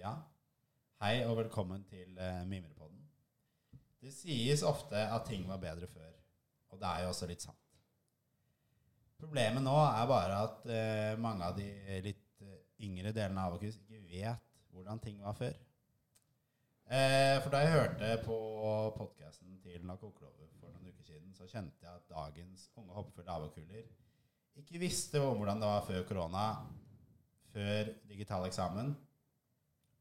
Ja. Hei og velkommen til uh, Mimrepodden. Det sies ofte at ting var bedre før, og det er jo også litt sant. Problemet nå er bare at uh, mange av de litt uh, yngre delene av Abakus ikke vet hvordan ting var før. For da jeg hørte på podkasten til Nakoklove for noen uker siden, så kjente jeg at dagens unge hoppefulle abakuller ikke visste om hvordan det var før korona, før digital eksamen,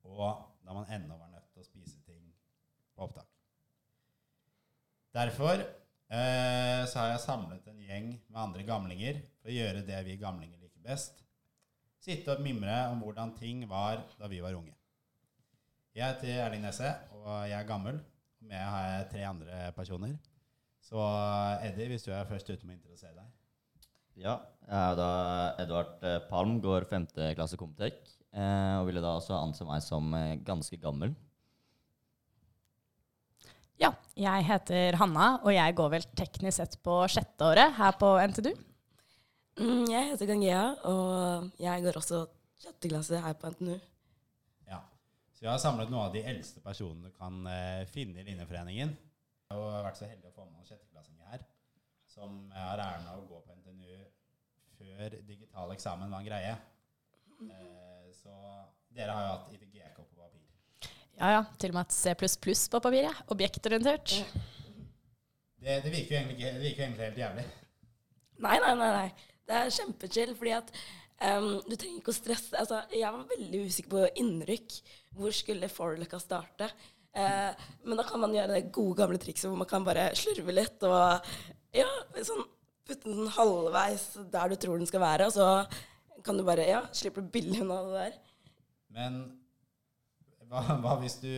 og da man ennå var nødt til å spise ting på opptak. Derfor eh, så har jeg samlet en gjeng med andre gamlinger for å gjøre det vi gamlinger liker best. Sitte og mimre om hvordan ting var da vi var unge. Jeg heter Erling Nesse, og jeg er gammel. Og med har jeg tre andre personer. Så Eddie, hvis du er først ute med å interessere deg. Ja, jeg er da Edvard eh, Palm, går femte klasse Comtec. Eh, og ville da også anse meg som eh, ganske gammel. Ja, jeg heter Hanna, og jeg går vel teknisk sett på sjette året her på NTNU. Mm, jeg heter Gangea, og jeg går også sjette klasse her på NTNU. Ja, Så jeg har samlet noen av de eldste personene du kan eh, finne i Linjeforeningen. Jeg har vært så heldig å få med noen sjetteklassinger her som har æren av å gå på NTNU før digital eksamen var en greie. Eh, så dere har jo hatt IDGK på papir. Ja ja, til og med et C på papiret. Objektorientert. Det, det, virker jo egentlig, det virker egentlig helt jævlig. Nei, nei, nei. nei. Det er kjempechill, fordi at um, du trenger ikke å stresse. Altså, jeg var veldig usikker på innrykk. Hvor skulle forløkka starte? Uh, men da kan man gjøre det gode, gamle trikset hvor man kan bare slurve litt og ja, sånn putte den halvveis der du tror den skal være, og så kan du bare ja, slipper du billig unna det der. Men hva, hva hvis du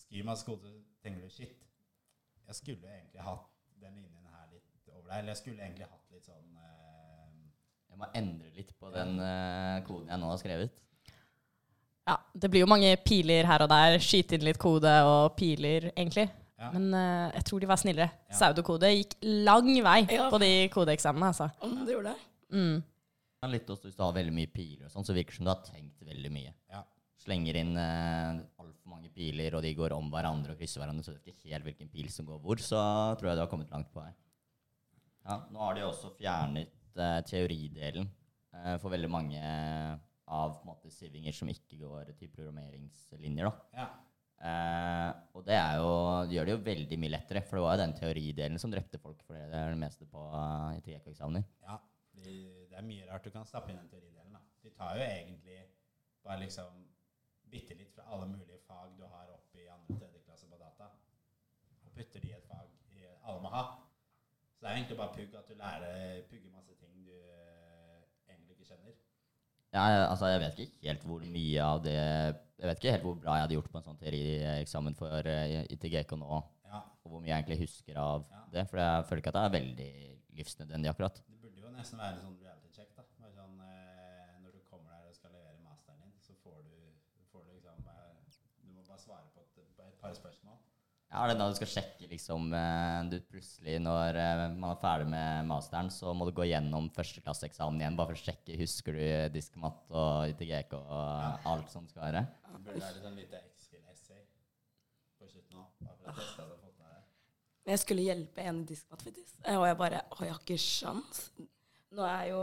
skriver meg skode, tenker du shit, jeg skulle egentlig hatt den linjen her litt over deg, eller jeg skulle egentlig hatt litt sånn eh, Jeg må endre litt på den eh, koden jeg nå har skrevet. Ja, det blir jo mange piler her og der. Skyte inn litt kode og piler, egentlig. Ja. Men uh, jeg tror de var snillere. Ja. Saudokode gikk lang vei Ja. på de kodeeksamene, altså. Om det gjorde det. Mm. Men litt også hvis du har veldig mye piler, og sånn, så virker det som du har tenkt veldig mye. Ja. Slenger inn eh, altfor mange piler, og de går om hverandre og krysser hverandre, så du vet ikke helt hvilken pil som går hvor, så tror jeg du har kommet langt på vei. Ja, nå har de også fjernet eh, teoridelen eh, for veldig mange av på en måte, sivinger som ikke går til programmeringslinjer. da. ja. Eh, og det jo, det gjør det jo veldig mye lettere, for det var jo den teoridelen som drepte folk for det er det meste på uh, ITGK-eksamener. Ja, fordi det er mye rart du kan stappe inn den teoridelen. Da. De tar jo egentlig bare liksom bitte litt fra alle mulige fag du har oppe i andre og tredje klasse på data, og putter de i et fag i, alle må ha. Så det er egentlig bare pugg at du lærer pugger masse ting du eh, egentlig ikke kjenner. Ja, jeg- altså, jeg vet ikke helt hvor mye av det Jeg vet ikke helt hvor bra jeg hadde gjort på en sånn teorieksamen for uh, ITGK nå, Ja, og hvor mye jeg egentlig husker av Ja. det, for jeg føler ikke at det er veldig livsnødvendig akkurat. Det burde jo nesten være sånn reality check. da. Bare sånn, eh, når du kommer der og skal levere masteren din, så får du, får du liksom eh, Du må bare svare på et, på et par spørsmål. Ja, det er da du skal sjekke liksom eh, du Plutselig, når eh, man er ferdig med masteren, så må du gå gjennom førsteklasseeksamen igjen bare for å sjekke husker du diskmat og ITGK og alt som skal være. Det burde litt sånn lite X-Fill-essay på slutten òg. Du. Jeg skulle hjelpe en i diskmat, faktisk. Og jeg bare Å, jeg har ikke sjans. Nå er jo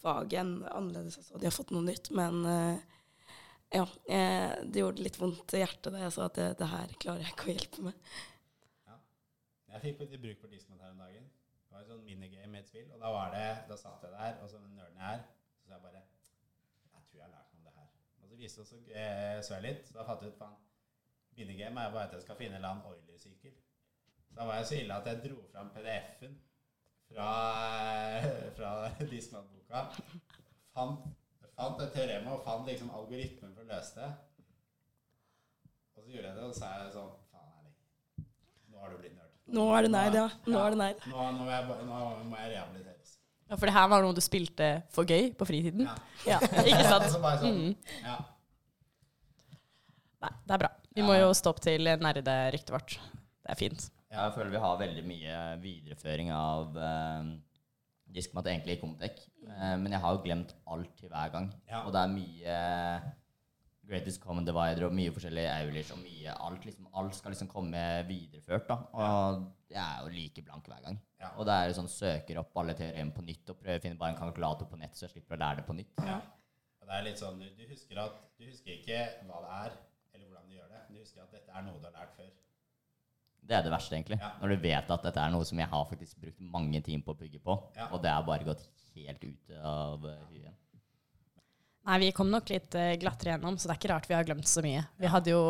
faget annerledes og De har fått noe nytt, men eh, ja. eh, det gjorde litt vondt i hjertet da jeg sa at det, det her klarer jeg ikke å hjelpe med. Jeg fikk litt bruk for Discman her om dagen. Det var et sånn minigame med et spill. Og da var det, da satt jeg der, og så den nerden jeg er, så sa jeg bare Jeg tror jeg har lært noe om det her. Og så viste det seg eh, så jeg litt, så da fattet jeg ut faen. Minigame er bare at jeg skal finne en eller annen Oiler-sykkel. Så da var jeg så ille at jeg dro fram PDF-en fra, fra Discman-boka. Fant, fant et teorema og fant liksom algoritmen for å løse det. Og så gjorde jeg det, og så sa jeg sånn Faen, Erling. Nå har du blitt nerd. Nå er det nerd, ja. Nå er det nerd. Nå, nå, må jeg, nå må jeg rehabiliteres. Ja, for det her var noe du spilte for gøy på fritiden? Ja. Ja, ikke sant? Så bare sånn, Mm. ja. Nei, det er bra. Vi Ja. må jo stoppe opp til nerderyktet vårt. Det er fint. Jeg føler vi har veldig mye videreføring av eh, diskmat egentlig i Comtec. Eh, men jeg har jo glemt alt til hver gang. Ja. Og det er mye Greatest Common Divider og mye forskjellig Aulish og mye alt. Liksom, alt skal liksom komme videreført, da. Og jeg er jo like blank hver gang. Ja. Og det er jo sånn søker opp alle teoremene på nytt og prøver å finne bare en kalkulator på nett, så jeg slipper å lære det på nytt. Ja. Og det er litt sånn, du, du, husker at, du husker ikke hva det er, eller hvordan du gjør det. Du husker at dette er noe du har lært før. Det er det verste, egentlig. Ja. Når du vet at dette er noe som jeg har faktisk brukt mange timer på å bygge på, Ja. og det har bare gått helt ut av huet. Nei, vi kom nok litt eh, glattere gjennom, så det er ikke rart vi har glemt så mye. Vi hadde jo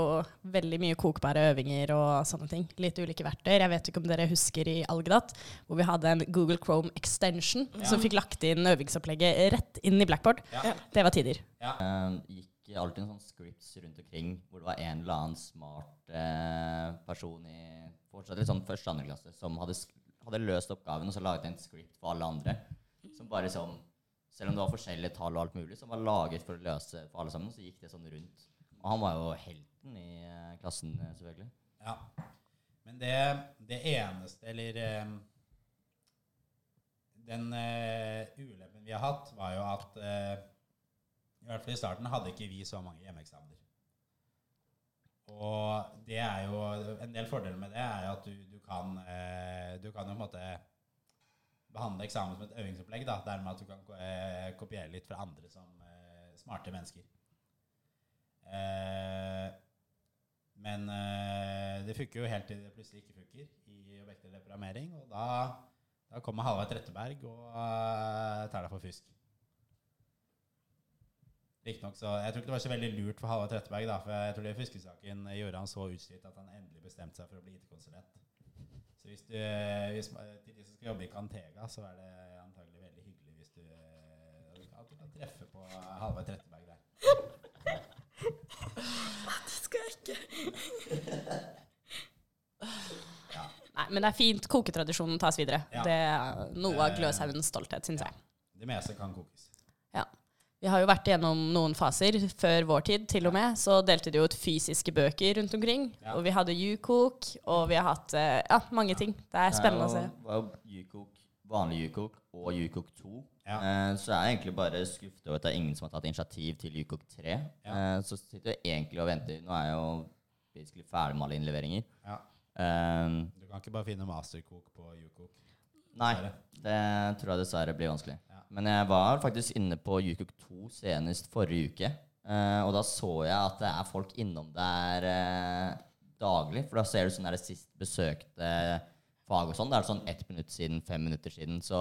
veldig mye kokbare øvinger og sånne ting. Litt ulike verktøy. Jeg vet ikke om dere husker i Algedat, hvor vi hadde en Google Chrome extension som fikk lagt inn øvingsopplegget rett inn i Blackboard. Ja. Det var tider. Ja. Uh, gikk alltid en sånn scripts rundt omkring hvor det var en eller annen smart eh, person i fortsatt sånn første andre klasse som hadde, hadde løst oppgaven og så laget en script for alle andre. Som bare sånn Selv om det var forskjellige tall og alt mulig, som var laget for å løse for alle sammen, så gikk det sånn rundt. Og han var jo helten i eh, klassen, eh, selvfølgelig. Ja. Men det, det eneste, eller eh, Den eh, ulempen vi har hatt, var jo at eh, I hvert fall i starten hadde ikke vi så mange hjemmeeksamener. Og det er jo En del fordeler med det er at du, du kan eh, Du kan jo på en måte behandle eksamen som et øvingsopplegg, da, dermed at du kan eh, kopiere litt fra andre som eh, smarte mennesker. Men det funker jo helt til det plutselig ikke funker i objektelig programmering. Og da, da kommer Halvard Tretteberg og tar deg for fusk. Riktignok så Jeg tror ikke det var så veldig lurt for Halvard Tretteberg, da, for jeg tror det fuskesaken gjorde han så utslitt at han endelig bestemte seg for å bli IT-konsulent. Så hvis du, eh, hvis, til de som skal jobbe i Cantega, så er det antagelig veldig hyggelig hvis du, eh, at du kan treffe på Halvard Tretteberg der. Det skal jeg ikke. Nei, men det er fint. Koketradisjonen tas videre. Ja. Det er noe av Gløshaugens stolthet, syns jeg. Det meste kan kokes. Ja. Vi har jo vært gjennom noen faser før vår tid, til og med. Så delte de jo ut fysiske bøker rundt omkring. Ja. Og vi hadde Yukok, og vi har hatt eh, ja, mange ting. Det er spennende å se. Det var jo Ukok, vanlig Yukok og Yukok 2. Ja. Eh, så jeg er egentlig bare skuffet over at det er ingen som har tatt initiativ til Yukok 3. Ja. Eh, så sitter jeg egentlig og venter. Nå er jeg jo basically ferdig med alle innleveringer. Ja. Eh, Du kan ikke bare finne masterkok på Ukok. Nei, det tror jeg dessverre blir vanskelig. Ja. Men jeg var faktisk inne på Jukuk 2 senest forrige uke. Uh, og da så jeg at det er folk innom der uh, daglig. For da ser du sånn der sist besøkte fag og sånn. Det er sånn ett minutt siden, fem minutter siden. Så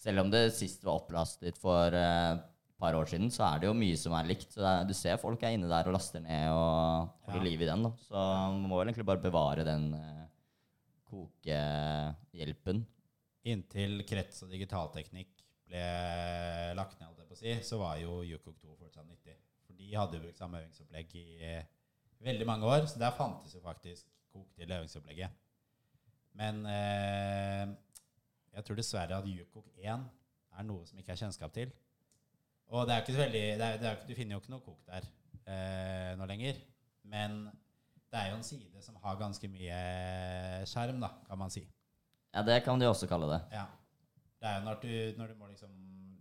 selv om det sist var opplastet for et par år siden, så er det jo mye som er likt. Så det er, du ser folk er inne der og laster ned og holder Ja. liv i den. Da. Så man må vel egentlig bare bevare den eh, kokehjelpen. Inntil krets- og digitalteknikk ble lagt ned, på å si, så var jo Yukok 2 fortsatt nyttig. For de hadde jo brukt samme øvingsopplegg i veldig mange år, så der fantes jo faktisk kok til øvingsopplegget. Men eh, jeg tror dessverre at Yukok 1 er noe som ikke er kjennskap til. Og det er ikke så veldig, det er, det er, du finner jo ikke noe kok der eh, nå lenger. Men det er jo en side som har ganske mye skjerm, da, kan man si. Ja, det kan de også kalle det. Ja. Det er jo når du, når du må liksom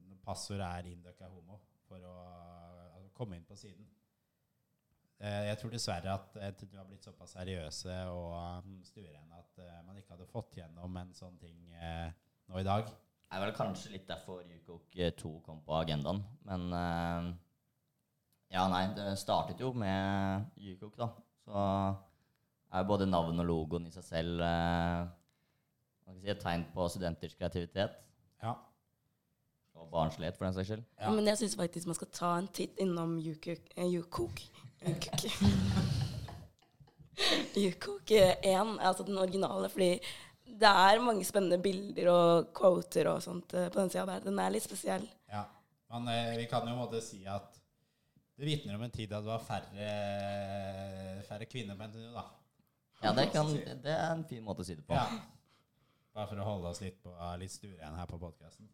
Når passord er indøkka homo for å altså, komme inn på siden. Eh, Jeg tror dessverre at du har blitt såpass seriøse og um, stuerene at eh, man ikke hadde fått gjennom en sånn ting eh, nå i dag. Det er vel kanskje litt derfor Yukok 2 kom på agendaen. Men eh, ja, nei, det startet jo med Yukok, da. Så er jo både navn og logoen i seg selv eh, hva skal jeg si, et tegn på studenters kreativitet. Ja. Og barnslighet, for den saks skyld. Ja. Men jeg syns faktisk man skal ta en titt innom Ukok. eh, Ukok. Ukok. Ukok 1, altså den originale, fordi det er mange spennende bilder og quoter og sånt eh, på den sida der. Den er litt spesiell. ja. Men eh, vi kan jo måtte si at det vitner om en tid da det var færre, færre kvinner på NTNU, da. Ja, det, kan, det er en fin måte å si det på. Ja. Bare for å holde oss litt, på, litt sture igjen her på podkasten.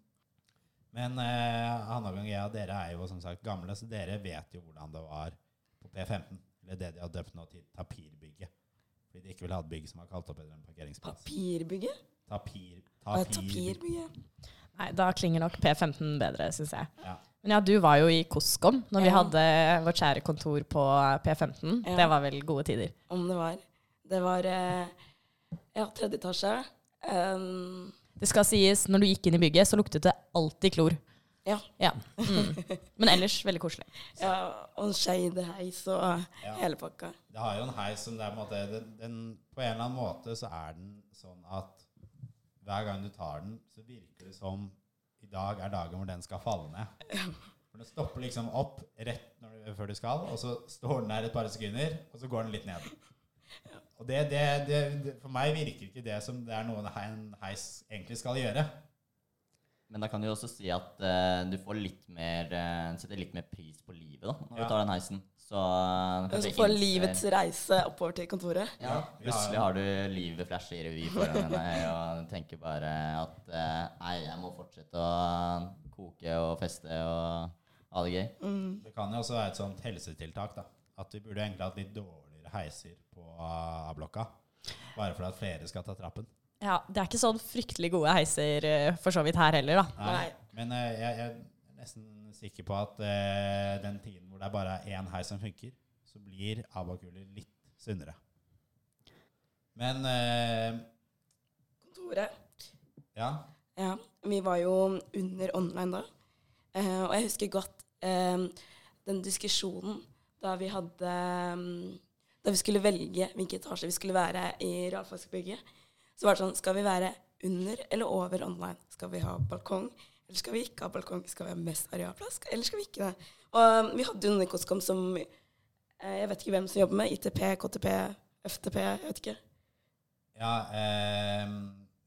Men eh, Hanna og jeg og dere er jo som sagt gamle, så dere vet jo hvordan det var på P15. Eller det de har døpt nå til Tapirbygget. Fordi de ikke ville ha et bygg som var kalt opp etter en parkeringsplass. Papirbygget? Tapir, tapir. tapirbygg. Tapirbygget. Nei, da klinger nok P15 bedre, syns jeg. Ja. Men ja, du var jo i Koskom når vi hadde vårt kjære kontor på P15. Ja. Det var vel gode tider. Om det var. Det var eh, ja, tredje etasje. Um, Det skal sies, når du gikk inn i bygget, så luktet det alltid klor. ja. Ja. Mm. Men ellers veldig koselig. ja. Og shadeheis og Ja. hele pakka. Det har jo en heis som det er på en måte den, den, På en eller annen måte så er den sånn at hver gang du tar den, så virker det som i dag er dagen hvor den skal falle ned. For den stopper liksom opp rett når du, før du skal, og så står den der et par sekunder, og så går den litt ned. Og det, det, det, det For meg virker ikke det som det er noe en heis egentlig skal gjøre. Men da kan du jo også si at uh, du får litt mer uh, setter litt mer pris på livet da, når Ja. du tar den heisen. Så uh, så får livets reise oppover til kontoret. Ja, plutselig har du livet flashe i revy foran deg og tenker bare at eh, nei, jeg må fortsette å koke og feste og ha det gøy. Mm. Det kan jo også være et sånt helsetiltak. da At vi burde egentlig hatt litt dårligere heiser på A-blokka. Bare for at flere skal ta trappen. Ja, Det er ikke sånn fryktelig gode heiser eh, for så vidt her heller, da. Nei. Men eh, jeg, jeg er nesten sikker på at uh, den tiden hvor det er bare er én heis som funker, så blir abakuler litt sunnere. Men uh, Kontoret. ja. Ja, vi var jo under online da. Uh, og jeg husker godt eh, den diskusjonen da vi hadde mm, Da vi skulle velge hvilken etasje vi skulle være i realfagsbygget. Så var det sånn Skal vi være under eller over online? Skal vi ha balkong, eller skal vi ikke ha balkong? Skal vi ha mest arealplass, eller skal vi ikke det? Og vi hadde jo noen i Koskom som eh, Jeg vet ikke hvem som jobber med ITP, KTP, FTP, jeg vet ikke. ja eh,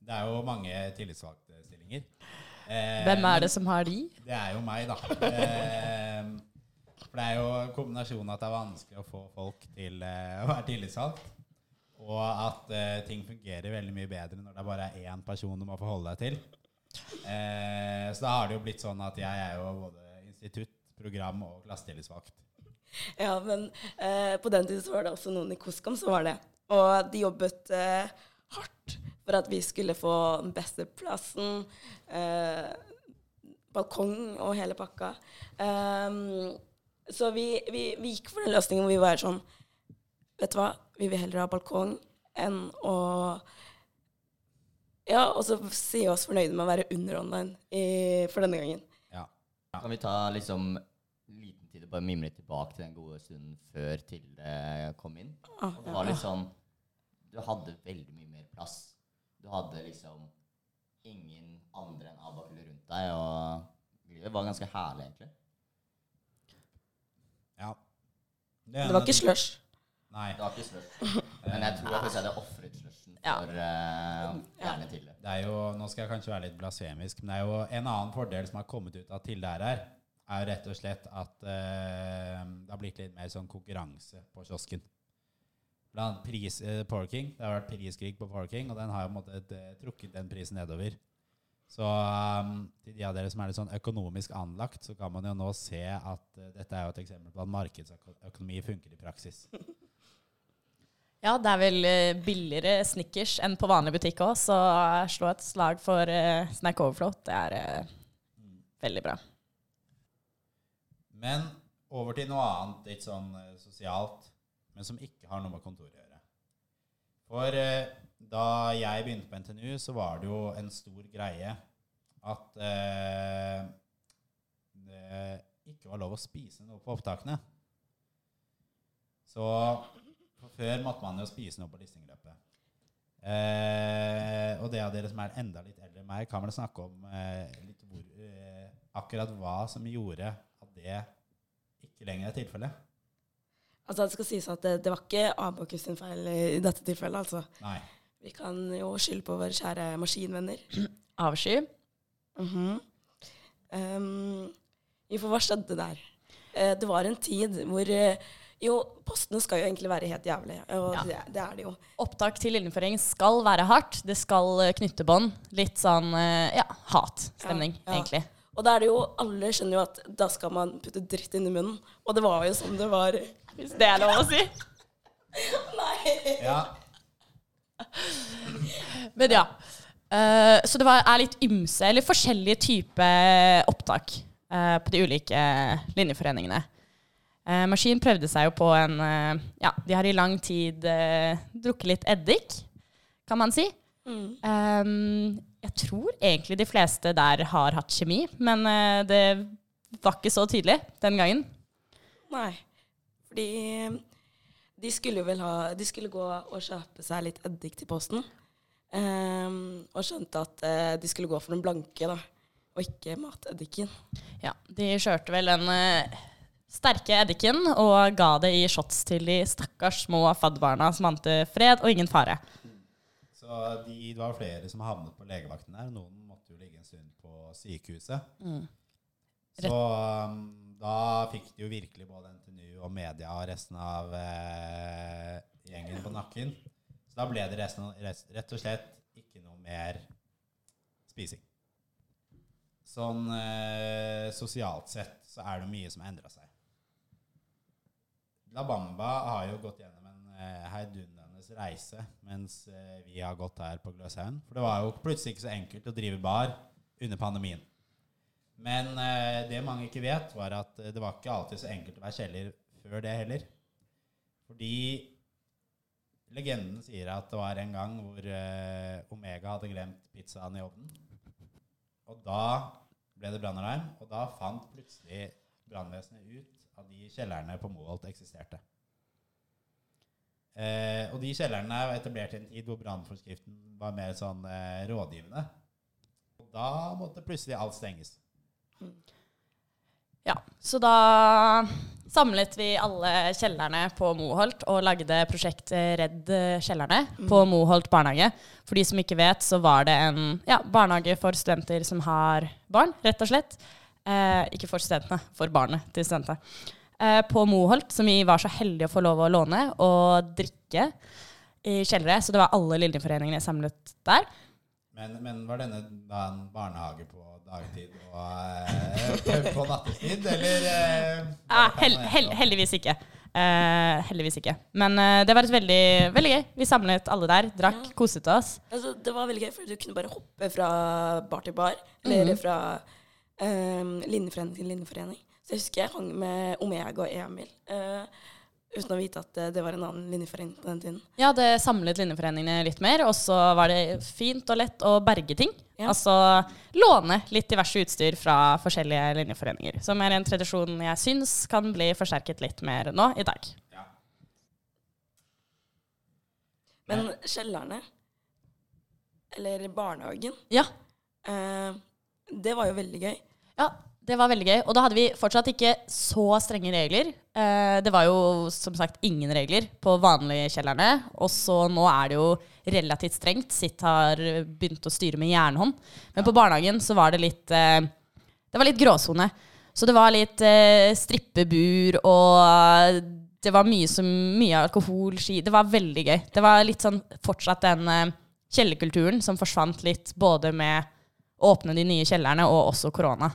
det er jo mange tillitsvalgte stillinger. Eh, Hvem er det som har de? Det er jo meg, da. Eh, for det er jo kombinasjonen at det er vanskelig å få folk til eh, å være tillitsvalgt. Og at eh, ting fungerer veldig mye bedre når det bare er én person du må forholde deg til. Eh, så da har det jo blitt sånn at jeg er jo både institutt, program og klassetillitsvalgt. Ja, men eh, på den tiden så var det også noen i Koskom som var det. Og de jobbet eh, hardt for at vi skulle få den beste plassen, eh, balkong og hele pakka. Ehm, så vi, vi, vi gikk for den løsningen hvor vi var sånn Vet du hva, vi vil heller ha balkong enn å Ja, og så si oss fornøyde med å være under online i, for denne gangen. Ja. Kan vi ta liksom liten tid og bare mimre tilbake til den gode stunden før Tilde kom inn? Ah, Og det var litt sånn Du hadde veldig mye mer plass. Du hadde liksom ingen andre enn Abakuler rundt deg, og livet var ganske herlig, egentlig. ja. Det var ikke slush. Nei. Det var ikke slush. Men jeg tror jeg faktisk hadde ofret slushen for uh, gjerne Tilde. Det er jo, nå skal jeg kanskje være litt blasfemisk, men det er jo en annen fordel som har kommet ut av Tilde er her, er jo rett og slett at eh, det har blitt litt mer sånn konkurranse på kiosken. Blant pris, eh, parking. Det har vært priskrig på parking, og den har jo på en måte eh, trukket den prisen nedover. Så um, til de av dere som er litt sånn økonomisk anlagt, så kan man jo nå se at uh, dette er jo et eksempel på at markedsøkonomi funker i praksis. Ja, det er vel eh, billigere Snickers enn på vanlig butikk òg, så slå et slag for uh, Snack Overflow. Det er eh, veldig bra. Men over til noe annet, litt sånn eh, sosialt, men som ikke har noe med kontoret å gjøre. For eh, da jeg begynte på NTNU, så var det jo en stor greie at eh, det ikke var lov å spise noe på opptakene. Så før måtte man jo spise noe på listingløpet. Eh, og det av dere som er enda litt eldre enn meg, kan vel snakke om eh, litt hvor, eh, akkurat hva som gjorde at det ikke lenger er tilfellet. Altså Det skal sies at det, det var ikke Abakus sin feil i dette tilfellet. altså. Nei. Vi kan jo skylde på våre kjære maskinvenner. Avsky. Mhm. um, jo, for hva skjedde der? Uh, det var en tid hvor uh, Jo, postene skal jo egentlig være helt jævlige, og Ja. det, det er det jo. Opptak til innføring skal være hardt. Det skal eh, knytte bånd. Litt sånn ja, hatstemning, Ja, ja. egentlig. Og da er det jo, alle skjønner jo at da skal man putte dritt inn i munnen. Og det var jo sånn det var. Hvis det er lov å si. Nei! Ja, Men ja. Uh, så det var, er litt ymse, eller forskjellige typer opptak. uh, på de ulike linjeforeningene. Uh, Maskin prøvde seg jo på en Ja, de har i lang tid drukket litt eddik, kan man si. Mm. Um, jeg tror egentlig de fleste der har hatt kjemi, men det var ikke så tydelig den gangen. Nei. Fordi de skulle jo vel ha De skulle gå og kjøpe seg litt eddik til posten. Um, og skjønte at uh, de skulle gå for den blanke, da. Og ikke mateddiken. Ja, de kjørte vel den uh, sterke eddiken og ga det i shots til de stakkars små fadbarna som ante fred og ingen fare. Så de, det var flere som havnet på legevakten der. Noen måtte jo ligge en stund på sykehuset. Mm. Så um, da fikk de jo virkelig både NTNU og media og resten av eh, gjengen på nakken. Så da ble det resten, rett og slett ikke noe mer spising. Sånn eh, sosialt sett så er det mye som har endra seg. La Bamba har jo gått gjennom en eh, heidundrende reise mens eh, vi har gått her på Gløshaugen. For det var jo plutselig ikke så enkelt å drive bar under pandemien. Men eh, det mange ikke vet, var at eh, det var ikke alltid så enkelt å være kjeller før det heller. Fordi legenden sier at det var en gang hvor eh, Omega hadde glemt pizzaen i ovnen. Og da ble det brannalarm, og da fant plutselig brannvesenet ut at de kjellerne på Moholt eksisterte. Eh, og de kjellerne var etablert i en tid hvor brannforskriften var mer sånn eh, rådgivende. Og da måtte plutselig alt stenges. Så da samlet vi alle kjellerne på Moholt og lagde prosjektet Redd kjellerne på Moholt barnehage. For de som ikke vet, så var det en ja, barnehage for studenter som har barn, rett og slett. Eh, ikke for studentene, for barnet til studentene. Eh, på Moholt, som vi var så heldige å få lov å låne og drikke i kjellere. Så det var alle linjeforeningene samlet der. Men, men var denne da en barnehage på dagtid og eh, på nattestid, eller eh, Ja, hel, hel, heldigvis ikke. Eh, heldigvis ikke. Men eh, det var et veldig, veldig gøy. Vi samlet alle der, drakk, Ja. koset oss. Altså, det var veldig gøy, for du kunne bare hoppe fra bar til bar. Eller fra eh, linjeforening til linjeforening. Så jeg husker jeg hang med Omega og Emil. eh, uten å vite at eh, det var en annen linjeforening på den tiden. Ja, det samlet linjeforeningene litt mer, og så var det fint og lett å berge ting. Ja. Altså låne litt diverse utstyr fra forskjellige linjeforeninger. Som er en tradisjon jeg syns kan bli forsterket litt mer nå i dag. ja. Men kjellerne, eller barnehagen, Ja, eh, det var jo veldig gøy. Ja, det var veldig gøy. Og da hadde vi fortsatt ikke så strenge regler. Eh, det var jo som sagt ingen regler på vanlige kjellerne. Og så nå er det jo relativt strengt. Sitt har begynt å styre med jernhånd. Men på barnehagen så var det litt eh, Det var litt gråsone. Så det var litt eh, strippebur og det var mye, som, mye alkohol, ski Det var veldig gøy. Det var litt sånn fortsatt den kjellerkulturen som forsvant litt både med å åpne de nye kjellerne og også korona.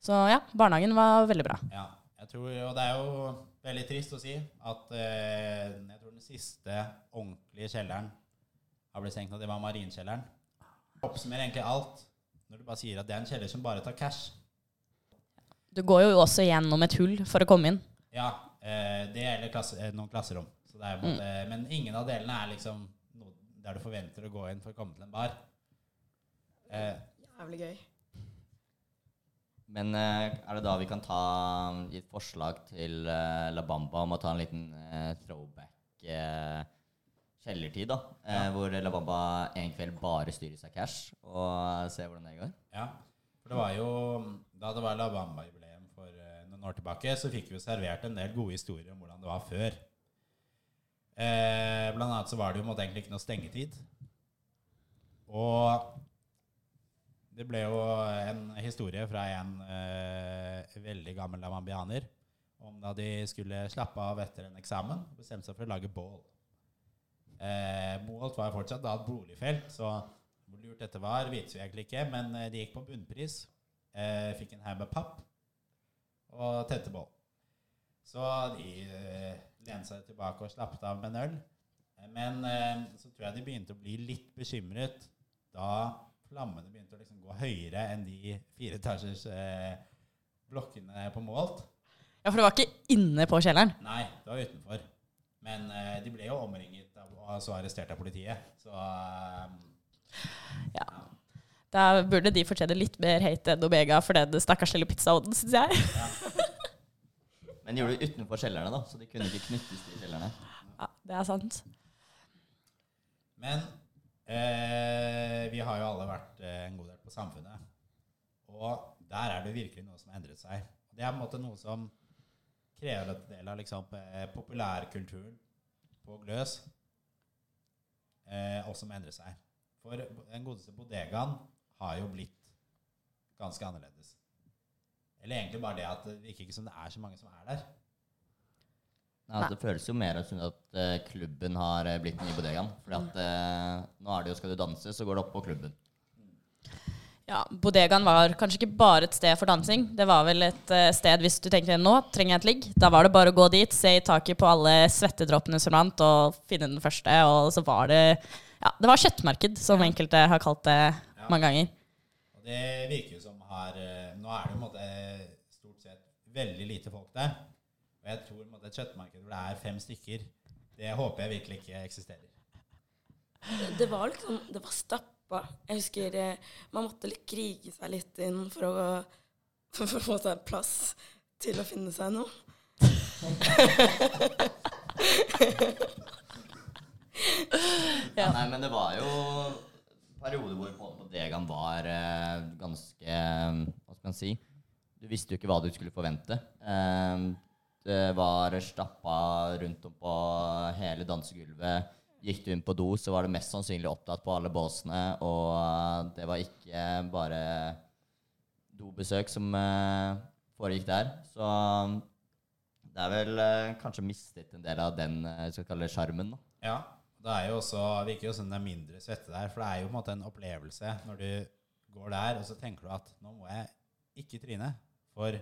Så ja, barnehagen var veldig bra. Ja, jeg tror, og det er jo veldig trist å si at eh, jeg tror den siste ordentlige kjelleren har blitt senkt, og det var marinkjelleren. Oppsummerer egentlig alt når du bare sier at det er en kjeller som bare tar cash. Du går jo også gjennom et hull for å komme inn. Ja, eh, det gjelder klasse, eh, noen klasserom. Så det er, på en Men ingen av delene er liksom noe der du forventer å gå inn for å komme til en bar. Eh, Jævlig gøy. Men eh, er det da vi kan ta et forslag til eh, La Bamba om å ta en liten eh, throwback kjellertid, da? Ja. Hvor La Bamba en kveld bare styrer seg cash, og se hvordan det går? Ja, for det var jo Da det var La Bamba-jubileum for noen år tilbake, så fikk vi servert en del gode historier om hvordan det var før. Eh, blant annet så var det jo egentlig ikke noe stengetid. Og det ble jo en historie fra en eh, veldig gammel lamambianer om da de skulle slappe av etter en eksamen og bestemte seg for å lage bål. Eh, Moholt var fortsatt da et boligfelt, så hvor lurt dette var, vites vi egentlig ikke, men eh, de gikk på bunnpris. Eh, fikk en haug med papp og tente bål. Så de eh, lente seg tilbake og slappet av med en øl. Men eh, så tror jeg de begynte å bli litt bekymret da flammene begynte å liksom gå høyere enn de fire etasjers eh, blokkene på Målt. Ja, for det var ikke inne på kjelleren. Nei, det var utenfor. Men eh, de ble jo omringet av, og så arrestert av politiet. Så eh, Ja. Da burde de fortjene litt mer hate enn Omega for den stakkars lille pizzaodden, syns jeg. Men de gjorde det utenfor kjellerne, da, så de kunne ikke knyttes til kjellerne. Ja, det er sant. Men eh, vi har jo alle vært eh, en god del på Samfunnet. Og der er det virkelig noe som har endret seg. Det er på en måte noe som krever en del av liksom, eh, populærkulturen på Gløs, eh, og som endrer seg. For den godeste bodegaen har jo blitt ganske annerledes. Eller egentlig bare det at det virker ikke som det er så mange som er der. Nei, altså, det føles jo mer som at uh, klubben har eh, blitt den nye bodegaen. Fordi at eh, nå er det jo skal du danse, så går det opp på klubben. Ja, Bodegaen var kanskje ikke bare et sted for dansing. Det var vel et uh, sted hvis du tenkte nå trenger jeg et ligg. Da var det bare å gå dit, se i taket på alle svettedråpene som rant, og finne den første. Og så var det ja, det var kjøttmarked, som enkelte har kalt det mange ganger. Og det virker jo som her Nå er det jo på en måte stort sett veldig lite folk der. Og jeg tror at et kjøttmarked hvor det er fem stykker, det håper jeg virkelig ikke eksisterer. Det var liksom Det var stappa. Jeg husker eh, man måtte litt krige seg litt inn for å, for å få seg plass til å finne seg noe. Ja. Nei, men det var jo perioder hvor på bodegaen var eh, ganske eh, Hva skal man si? Du visste jo ikke hva du skulle forvente. Eh, det var stappa rundt om på hele dansegulvet. Gikk du inn på do, så var det mest sannsynlig opptatt på alle båsene. Og eh, det var ikke bare dobesøk som eh, foregikk der. Så det er vel eh, kanskje mistet en del av den eh, skal kalle sjarmen. Ja, det er jo også, virker jo som det er mindre svette der, for det er jo på en måte en opplevelse når du går der, og så tenker du at nå må jeg ikke tryne. For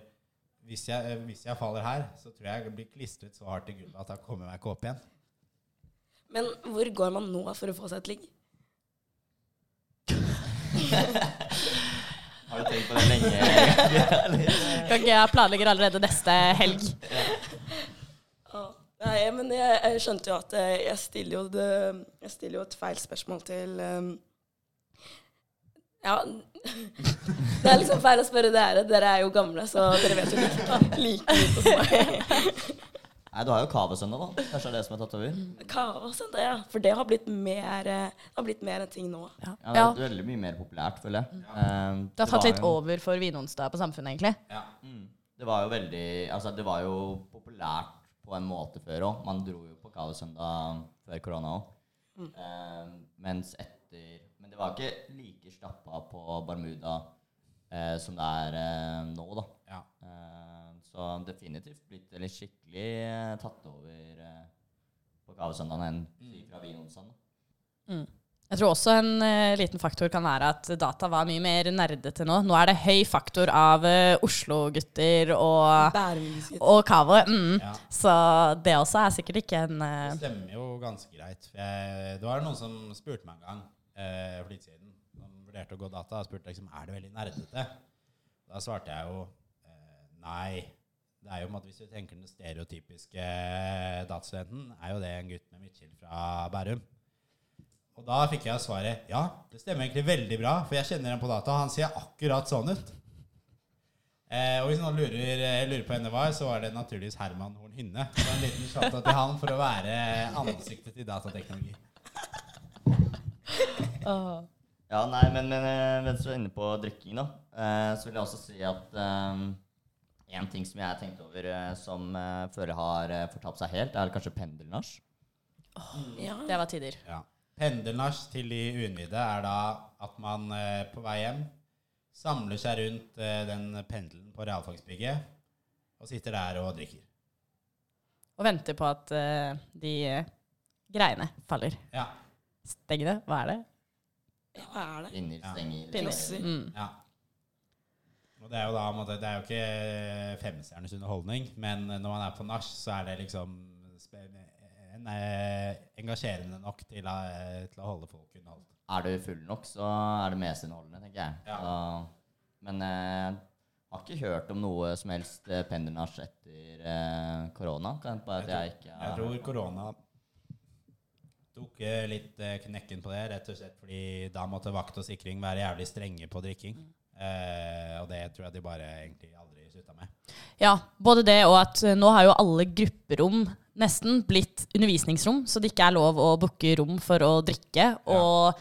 hvis jeg, hvis jeg faller her, så tror jeg jeg blir klistret så hardt i gulvet at jeg kommer meg ikke opp igjen. Men hvor går man nå for å få seg et ligg? Har du tenkt på det lenge? Kan ikke jeg planlegger allerede neste helg. Ja. Nei, men jeg, jeg skjønte jo at eh, jeg stiller jo, det, jeg stiller jo et feil spørsmål til um, Ja. Det er liksom feil å spørre dere. Dere er jo gamle, så dere vet jo like, like lite som meg. Nei, du har jo Kavasøndag, da. Kanskje det er det som er tatt over? Kavasøndag, ja. For det har blitt mer, eh, det har blitt mer en ting nå. Ja. Ja, det er veldig mye mer populært, føler jeg. Um, det har tatt litt jo- over for Vinonsdag på Samfunnet, egentlig. Ja. Mm, det var jo veldig Altså, det var jo populært på en måte før òg. Man dro jo på Kavasøndag før korona òg. mens etter det var ikke like stappa på Bermuda eh, som det er eh, nå, da. Ja. Eh, så definitivt blitt litt skikkelig eh, tatt over eh, på Kavasøndagen enn si fra Vinonsdagen. da. Jeg tror også en uh, liten faktor kan være at data var mye mer nerdete nå. Nå er det høy faktor av uh, Oslo-gutter og, og Kavo. Mm. Ja. Så det også er sikkert ikke en Det eh, stemmer jo ganske greit. Jeg, det var noen som spurte meg en gang eh, for litt siden, som vurderte å gå data, og spurte liksom, er det veldig nerdete. Da svarte jeg jo eh, nei. Det er jo om at Hvis du tenker den stereotypiske eh, datastudenten, er jo det en gutt med midtskill fra Bærum. Og da fikk jeg svaret ja, det stemmer egentlig veldig bra, for jeg kjenner ham på data. Han ser akkurat sånn ut. Eh, og hvis noen lurer, eh, lurer på det var, så var det naturligvis Herman Horn Hynne. Så en liten shout til han for å være ansiktet til datateknologi. Åh. Ja, nei, men, men eh, mens du er inne på drikking, da, eh, så vil jeg også si at um, en ting som jeg har tenkt over som uh, føler har fortapt seg helt, er kanskje pendelnasj. Ja. Det var tider. Ja. Pendelnasj til de uinnvidde er da at man på vei hjem samler seg rundt den pendelen på realfagsbygget og sitter der og drikker. Og venter på at de greiene faller. Ja. Stengene, hva er det? Ja, Hva er det? Pinner, Ja. stenger Pinner. Mm. ja. Og det er jo da Det er jo ikke femstjerners underholdning, men når man er på nach, så er det liksom en, eh, engasjerende nok til, å- eh, til å holde folk underholdt. Er du full nok, så er det mest underholdende, tenker jeg. Ja. Så, men jeg har ikke hørt om noe som helst eh, pendernasj etter eh, korona. Kan hende på at jeg ikke Jeg tror korona tok eh, litt eh, knekken på det, rett og slett fordi da måtte vakt og sikring være jævlig strenge på drikking. Eh, og det tror jeg de bare egentlig aldri slutta med. Ja, både det og at nå har jo alle grupperom nesten blitt undervisningsrom, så det ikke er lov å booke rom for å drikke. Og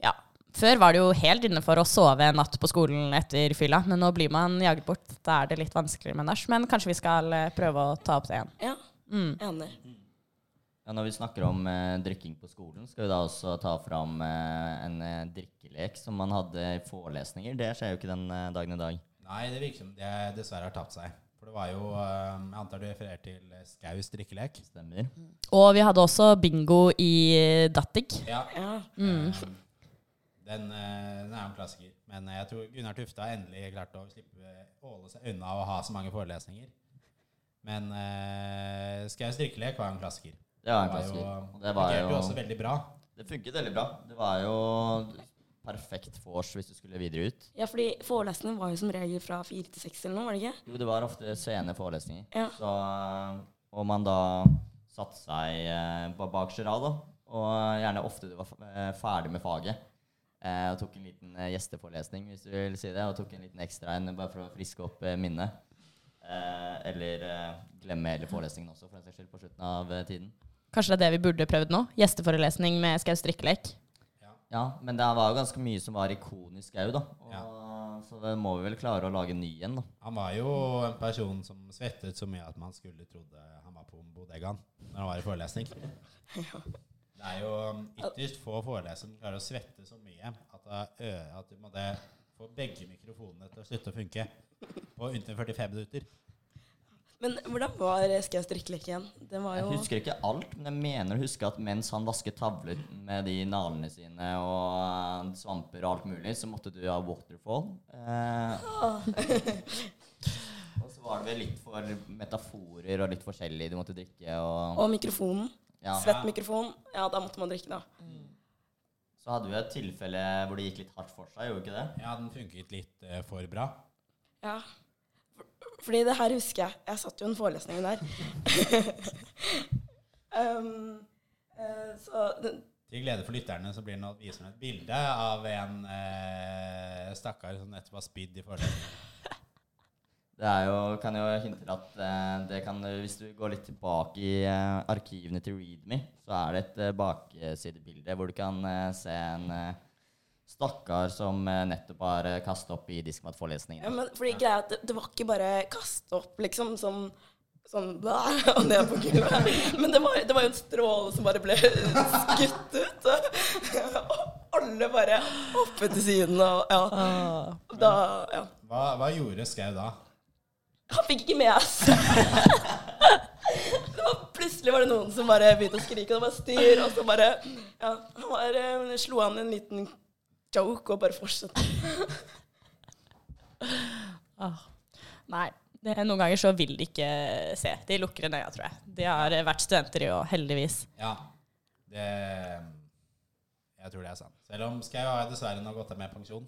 ja, før var det jo helt inne for å sove en natt på skolen etter fylla, men nå blir man jaget bort. Da er det litt vanskeligere med nach. Men kanskje vi skal prøve å ta opp det igjen. Ja, Mm. enig. Ja, når vi snakker om eh, drikking på skolen, skal vi da også ta fram eh, en eh, drikkelek som man hadde i forelesninger. Det skjer jo ikke den eh, dagen i dag. Nei, det virker som det dessverre har tapt seg. For det var jo eh, Jeg antar du refererer til eh, Skaus drikkelek. Stemmer. Og vi hadde også bingo i Dattig. Ja. Ja. Eh, Den, den er jo en klassiker. Men jeg tror Gunnar Tufte har endelig klart å slippe åle seg unna å ha så mange forelesninger. Men Skaus drikkelek var en klassiker. Det var en klassiker. Det var jo jo også veldig bra. Det funket veldig bra. Det var jo perfekt vors hvis du skulle videre ut. ja, fordi forelesningene var jo som regel fra fire til seks eller noe, var det ikke? Jo, det var ofte sene forelesninger. Ja. Så, eh, og man da satte seg eh, på bakerste rad, da. Og gjerne ofte du var eh, ferdig med faget. Eh, og tok en liten eh, gjesteforelesning, hvis du vil si det. Og tok en liten ekstra en bare for å friske opp eh, minnet. Eh, eller eh, glemme hele forelesningen også, for den saks skyld, på slutten av eh, tiden. Kanskje det er det vi burde prøvd nå? Gjesteforelesning med Skau strikkelek. Ja, men det var jo ganske mye som var ikonisk òg, da. Og, Ja. Så det må vi vel klare å lage ny igjen, da. Han var jo en person som svettet så mye at man skulle trodde han var på bodegaen når han var i forelesning. Det er jo um, ytterst få forelesere som klarer å svette så mye at, det at du måtte få begge mikrofonene til å slutte å funke på under 45 minutter. Men hvordan var Skaus drikkelek igjen? Det var Jeg husker ikke alt, men jeg mener å huske at mens han vasket tavler med de nalene sine og eh, svamper og alt mulig, så måtte du ha waterfall. Eh, og så var det vel litt for metaforer og litt forskjellig du måtte drikke. Og, Og mikrofonen. ja. Svett mikrofon. Ja, da måtte man drikke, da. Så hadde vi et tilfelle hvor det gikk litt hardt for seg, gjorde ikke det? Ja, den funket litt eh, for bra. Ja. For- Fordi det her husker jeg. Jeg satt jo en forelesning der. um, uh, så den, Til glede for lytterne så blir det nå viser den et bilde av en eh, stakkar som nettopp har spydd i forelesningen. Det er jo, kan jo hinte til at eh, det kan, hvis du går litt tilbake i eh, arkivene til Readme, så er det et eh, baksidebilde hvor du kan eh, se en eh, stakkar som eh, nettopp har uh, kastet opp i diskmatforelesningen. ja, men fordi greia at det, det var ikke bare kaste opp, liksom, sånn Sånn der og ned på gulvet. Men det var, det var jo en stråle som bare ble skutt ut. Og alle bare hoppet til siden og ja. Da Ja. Hva, hva gjorde Skau da? Han fikk ikke med seg Plutselig var det noen som bare begynte å skrike, og det var styr, og så bare Ja, han var, eh, slo han en liten joke og bare fortsette. Ah. Nei. Det, noen ganger så vil de ikke se. De lukker en øya, tror jeg. De har vært studenter i år, heldigvis. Ja, det Jeg tror det er sant. Selv om Skau har dessverre nå gått av med pensjon.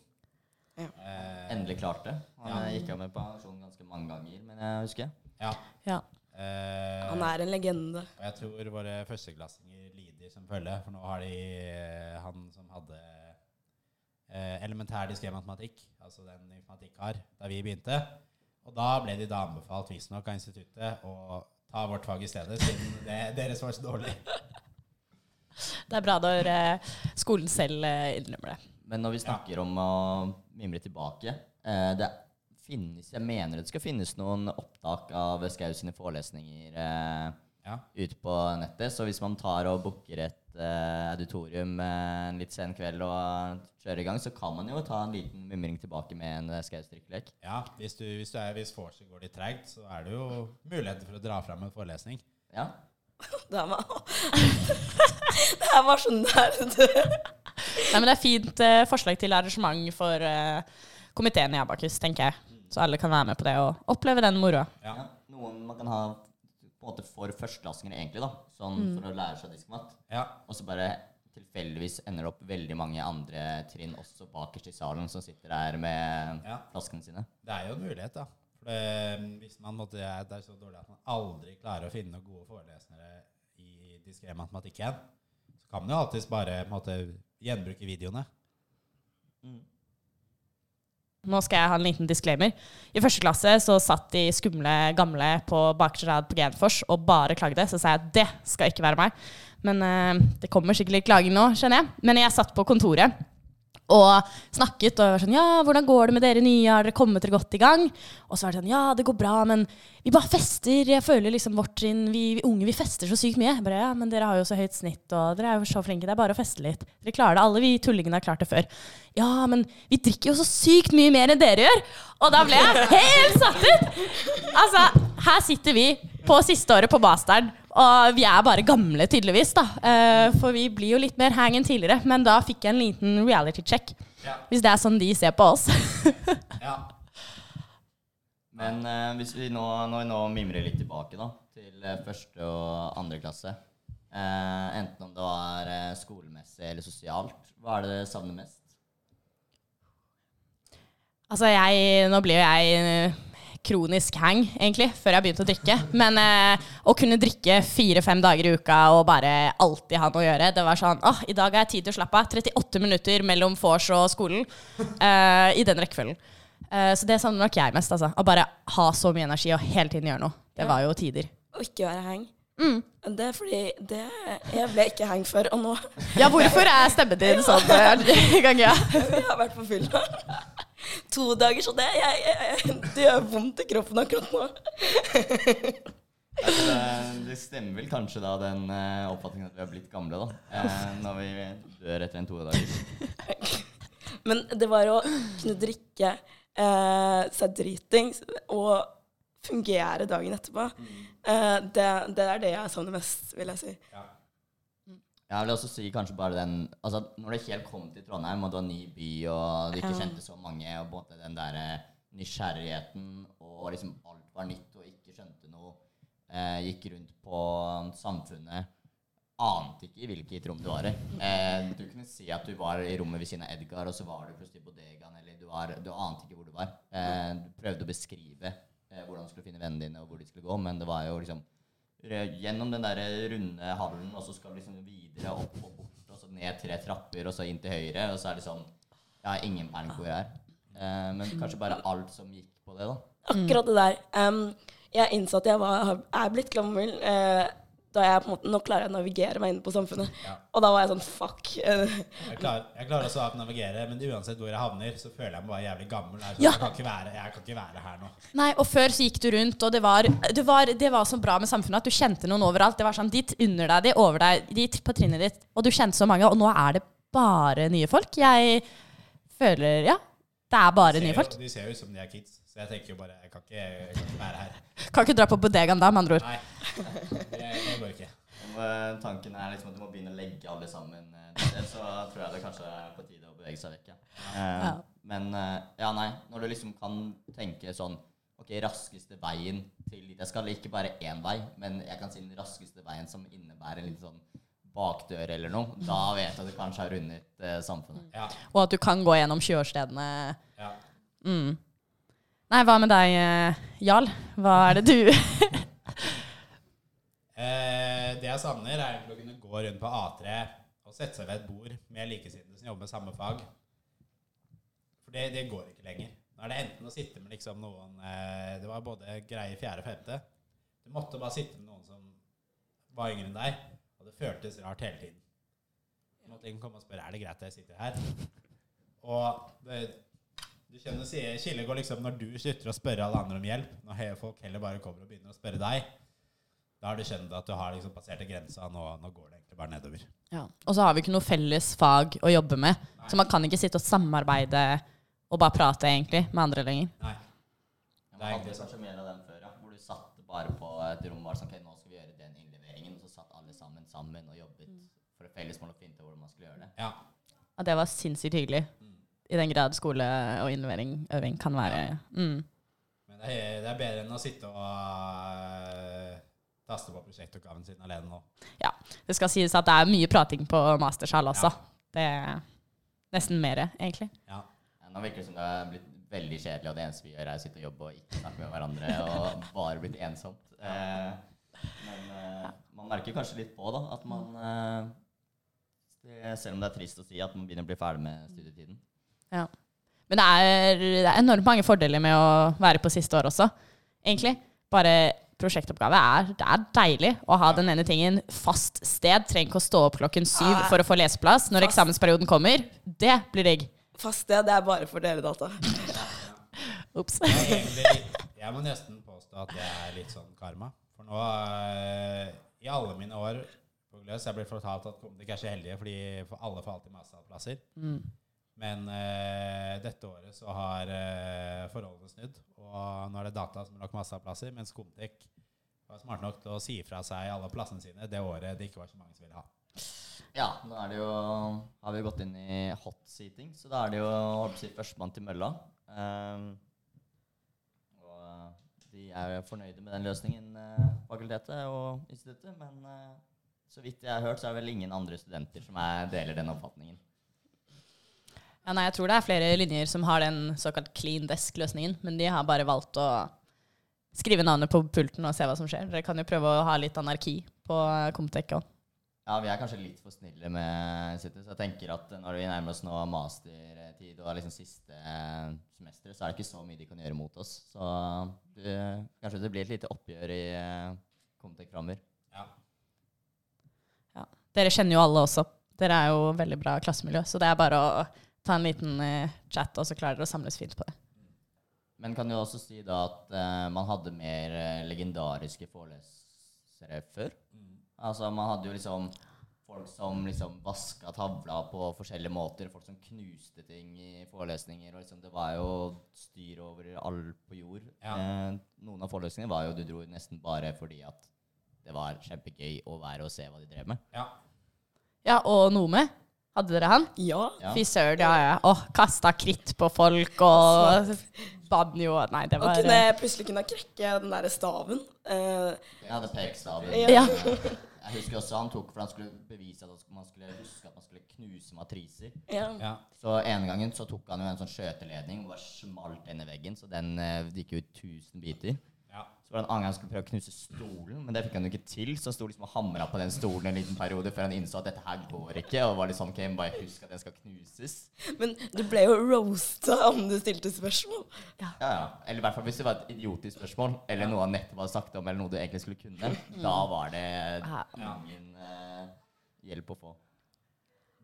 Ja. Eh, Endelig klart det. Han Ja. eh, gikk av med pensjon ganske mange ganger, men jeg husker. Ja. Ja. Eh, Han er en legende. Og jeg tror våre førsteklassinger lider som følge, for nå har de eh, han som hadde elementær diskret matematikk, altså den informatikk har, da vi begynte. Og da ble de da anbefalt visstnok av instituttet å ta vårt fag i stedet, siden det, deres var så dårlig. Det er bra når eh, skolen selv eh, innrømmer det. Men når vi snakker om å mimre tilbake eh, Det finnes, Jeg mener det skal finnes noen opptak av Skau sine forelesninger eh, Ja. ute på nettet. Så hvis man tar og booker et eh, auditorium eh, en litt sen kveld og kjører i gang, så kan man jo ta en liten mimring tilbake med en uh, Ja, hvis, du, hvis, du er, hvis vorset går litt treigt, så er det jo muligheter for å dra fram en forelesning. Ja. Det her var, det her var sånn nerd. Nei, men det er fint eh, forslag til arrangement for eh, komiteen i Abakus, tenker jeg. Så alle kan være med på det og oppleve den moroa. Ja. ja. Noen man kan ha på en måte for førsteklassinger, egentlig, da. Sånn for å lære seg diskmat. ja. Og så bare tilfeldigvis ender det opp veldig mange andre trinn også bakerst i salen som sitter der med Ja. flaskene sine. Det er jo en mulighet, da. For det, hvis man måtte, det er så dårlig at man aldri klarer å finne noen gode forelesere i diskré matematikk igjen, så kan man jo alltids bare på en måte, gjenbruke videoene. Nå skal jeg ha en liten disclaimer. I første klasse så satt de skumle gamle på bakerste rad på Genfors og bare klagde. Så sa jeg at det skal ikke være meg. Men uh, det kommer sikkert litt klaging nå, skjønner jeg. Men jeg satt på kontoret og snakket og var sånn Ja, hvordan går det med dere nye? Har dere kommet dere godt i gang? Og så var det sånn Ja, det går bra, men vi bare fester. Jeg føler liksom vårt trinn vi, vi unge vi fester så sykt mye. Jeg bare, ja, men dere har jo så høyt snitt, og dere er jo så flinke. Det er bare å feste litt. Dere klarer det. Alle vi tullingene har klart det før. Ja, men vi drikker jo så sykt mye mer enn dere gjør. Og da ble jeg helt satt ut! Altså, her sitter vi på siste året på masteren, og vi er bare gamle, tydeligvis. da. Eh, for vi blir jo litt mer hang enn tidligere. Men da fikk jeg en liten reality check. Ja. Hvis det er sånn de ser på oss. Ja. Men eh, hvis vi nå, når vi nå mimrer litt tilbake da, til eh, første og andre klasse, eh, enten om det var eh, skolemessig eller sosialt, hva er det dere savner mest? Altså, jeg Nå blir jo jeg eh, kronisk hang, egentlig, før jeg begynte å drikke. Men eh, å kunne drikke fire-fem dager i uka og bare alltid ha noe å gjøre Det var sånn åh, i dag har jeg tid til å slappe av. 38 minutter mellom vors og skolen. eh, I den rekkefølgen. Eh, så det savner nok jeg mest. altså. Å bare ha så mye energi og hele tiden gjøre noe. Det var jo tider. Og ikke være hang. Mm. Det er fordi det, Jeg ble ikke hang før, og nå Ja, hvorfor er stemmen din sånn eh, gang, ja? Jeg har vært på fylla. To dager, så det, jeg, jeg, det gjør vondt i kroppen akkurat nå. Det, det stemmer vel kanskje da den uh, oppfatningen at vi har blitt gamle, da. Uh, når vi dør etter en to dager. Men det var å kunne drikke uh, seg dritings og fungere dagen etterpå. Eh, det, det er det jeg savner mest, vil jeg si. Ja. Jeg vil også si kanskje bare den altså Når det helt kom til Trondheim, og det var ny by, og du ikke kjente så mange, og både den der nysgjerrigheten, og liksom alt var nytt og ikke skjønte noe, eh, gikk rundt på samfunnet, ante ikke i hvilket rom du var i. Eh, du kunne si at du var i rommet ved siden av Edgar, og så var du plutselig på Degan, eller du, var, du ante ikke hvor du var. Eh, du prøvde å beskrive eh, hvordan du skulle finne vennene dine, og hvor de skulle gå, men det var jo liksom gjennom den der runde hallen, og så skal du liksom videre opp og bort, og så ned tre trapper, og så inn til høyre, og så er det sånn Jeg har ingen peiling på hvor jeg er. Eh, men kanskje bare alt som gikk på det, da. Akkurat det der. Um, jeg innså at jeg var, er blitt gammel. eh, da jeg på en måte, Nå klarer jeg å navigere meg inn på samfunnet. Ja. Og da var jeg sånn fuck. Jeg, klarer, jeg klarer også å navigere, men uansett hvor jeg havner, så føler jeg meg bare jævlig gammel. Jeg, sånn, Ja. jeg, kan, ikke være, jeg kan ikke være her nå. Nei, og før så gikk du rundt, og det var, det var, det var så bra med samfunnet at du kjente noen overalt. Det var sånn, dit under deg, de over deg, de på trinnet ditt, og du kjente så mange. Og nå er det bare nye folk. Jeg føler Ja, det er bare De nye jo- folk. De ser jo ut som de er kids, så jeg tenker jo bare Jeg kan ikke, jeg kan ikke være her. Kan ikke dra på bodegaen da, med andre ord. Nei, det, det går ikke. Om eh, tanken er liksom at du må begynne å legge alle sammen eh, et så tror jeg det kanskje er på tide å bevege seg vekk. Ja. Eh, Ja. Men ja, nei. Når du liksom kan tenke sånn Ok, raskeste veien til dit jeg skal. Ikke bare én vei, men jeg kan si den raskeste veien som innebærer litt sånn bakdør eller noe. Da vet du at du kanskje har rundet eh, samfunnet. Ja, Og at du kan gå gjennom 20-årsstedene. ja. Mm. Nei, hva med deg, eh, Jarl? Hva er det du Eh, det jeg savner, er å kunne gå rundt på A3 og sette seg ved et bord med likesinnede som jobber med samme fag. For det, det går ikke lenger. Nå er det enten å sitte med liksom noen eh, Det var både greie fjerde og femte. Du måtte bare sitte med noen som var yngre enn deg, og det føltes rart hele tiden. Jeg måtte ingen komme og spørre er det greit at jeg sitter her. Og det, du kjenner sier- skillet går liksom når du slutter å spørre alle andre om hjelp, når folk heller bare kommer og begynner å spørre deg. Da har du skjønt at du har liksom passert grensa. nå, nå går det egentlig bare nedover. Ja. Og så har vi ikke noe felles fag å jobbe med. Nei. Så man kan ikke sitte og samarbeide og bare prate egentlig med andre lenger. Nei. Det er hadde kanskje mer av den før, ja. Hvor du satt bare på et rom og var sånn Ok, nå skal vi gjøre den innleveringen. Og så satt alle sammen og jobbet for et felles mål å finne ut hvordan man skulle gjøre det. Ja. Og det var sinnssykt hyggelig. I den grad skole og innlevering, øving, kan være mm. Men det er, det er bedre enn å sitte og uh, taste på prosjektoppgaven sin alene nå. Ja. Det skal sies at det er mye prating på mastersal også. Det er nesten mer, egentlig. Ja. Ja, nå virker det som det er blitt veldig kjedelig, og det eneste vi gjør, er å sitte og jobbe og ikke snakke med hverandre, og bare blitt ensomt. Man merker kanskje litt på, da, at man eh, Selv om det er trist å si at man begynner å bli ferdig med studietiden. Ja. Men det er, det er enormt mange fordeler med å være på siste år også, egentlig. Bare prosjektoppgave er, det er deilig å ha den ene tingen fast sted. Trenger ikke å stå opp klokken syv for å få leseplass når Fast. eksamensperioden kommer. Det blir digg. Fast sted, det er bare for dere data. Ops. Jeg må nesten påstå at det er litt sånn karma. For nå, eh, i alle mine år på Gløs, jeg blir fortalt at Komdik er så heldige fordi alle får alltid masterplasser. Mm. Men eh, dette året så har eh, forholdene snudd, og nå er det data som har nok masterplasser, mens Komtek var smart nok til å si fra seg alle plassene sine det året det ikke var så mange som ville ha. Ja, nå er det jo, har vi gått inn i hot seating, så da er det jo si, førstemann til mølla. Ehm, eh, de er fornøyde med den løsningen, eh, fakultetet og instituttet. Men eh, så vidt jeg har hørt, så er det vel ingen andre studenter som er, deler den oppfatningen. Ja, nei, jeg tror det er flere linjer som har den såkalt clean desk-løsningen, men de har bare valgt å skrive navnet på pulten og se hva som skjer. Dere kan jo prøve å ha litt anarki på Comtec òg. Ja, vi er kanskje litt for snille med City. så jeg tenker at når vi nærmer oss nå mastertid og liksom siste eh, semester, så er det ikke så mye de kan gjøre mot oss. Så det, kanskje det blir et lite oppgjør i uh, Comtec framover. Ja. Ja. Dere kjenner jo alle også. Dere er jo veldig bra klassemiljø, så det er bare å ta en liten eh, chat, og så klarer dere å samles fint på det. Men kan jo også si da at uh, man hadde mer eh, legendariske forelesere før. Altså man hadde jo liksom folk som liksom vaska tavla på forskjellige måter, folk som knuste ting i forelesninger, og liksom det var jo styr over alt på jord. Ja. Eh, noen av forelesningene var jo du dro nesten bare fordi at det var kjempegøy å være og se hva de drev med. ja. Ja, og Nome. Hadde dere han? Ja. Ja. Fy søren, ja, ja. Åh, kasta kritt på folk og banjo Nei, det Og kunne plutselig kunne krekke den der staven. Eh, Jeg hadde pekestaven. Ja. Jeg husker også han tok for han skulle bevise at man skulle huske at man skulle knuse matriser. ja. ja. Så ene gangen så tok han jo en sånn skjøteledning og bare smalt den i veggen, så den uh, gikk jo i tusen biter. Ja. Var det en annen gang han skulle prøve å knuse stolen, men det fikk han jo ikke til. Så han sto liksom og hamra på den stolen en liten periode før han innså at dette her går ikke. Og var litt sånn, ok, bare husk at den skal knuses. Men du ble jo roasta om du stilte spørsmål. Ja, ja. Eller i hvert fall hvis det var et idiotisk spørsmål, eller noe han nettopp hadde sagt om, eller noe du egentlig skulle kunne. Da var det Ja. ingen eh, hjelp å få.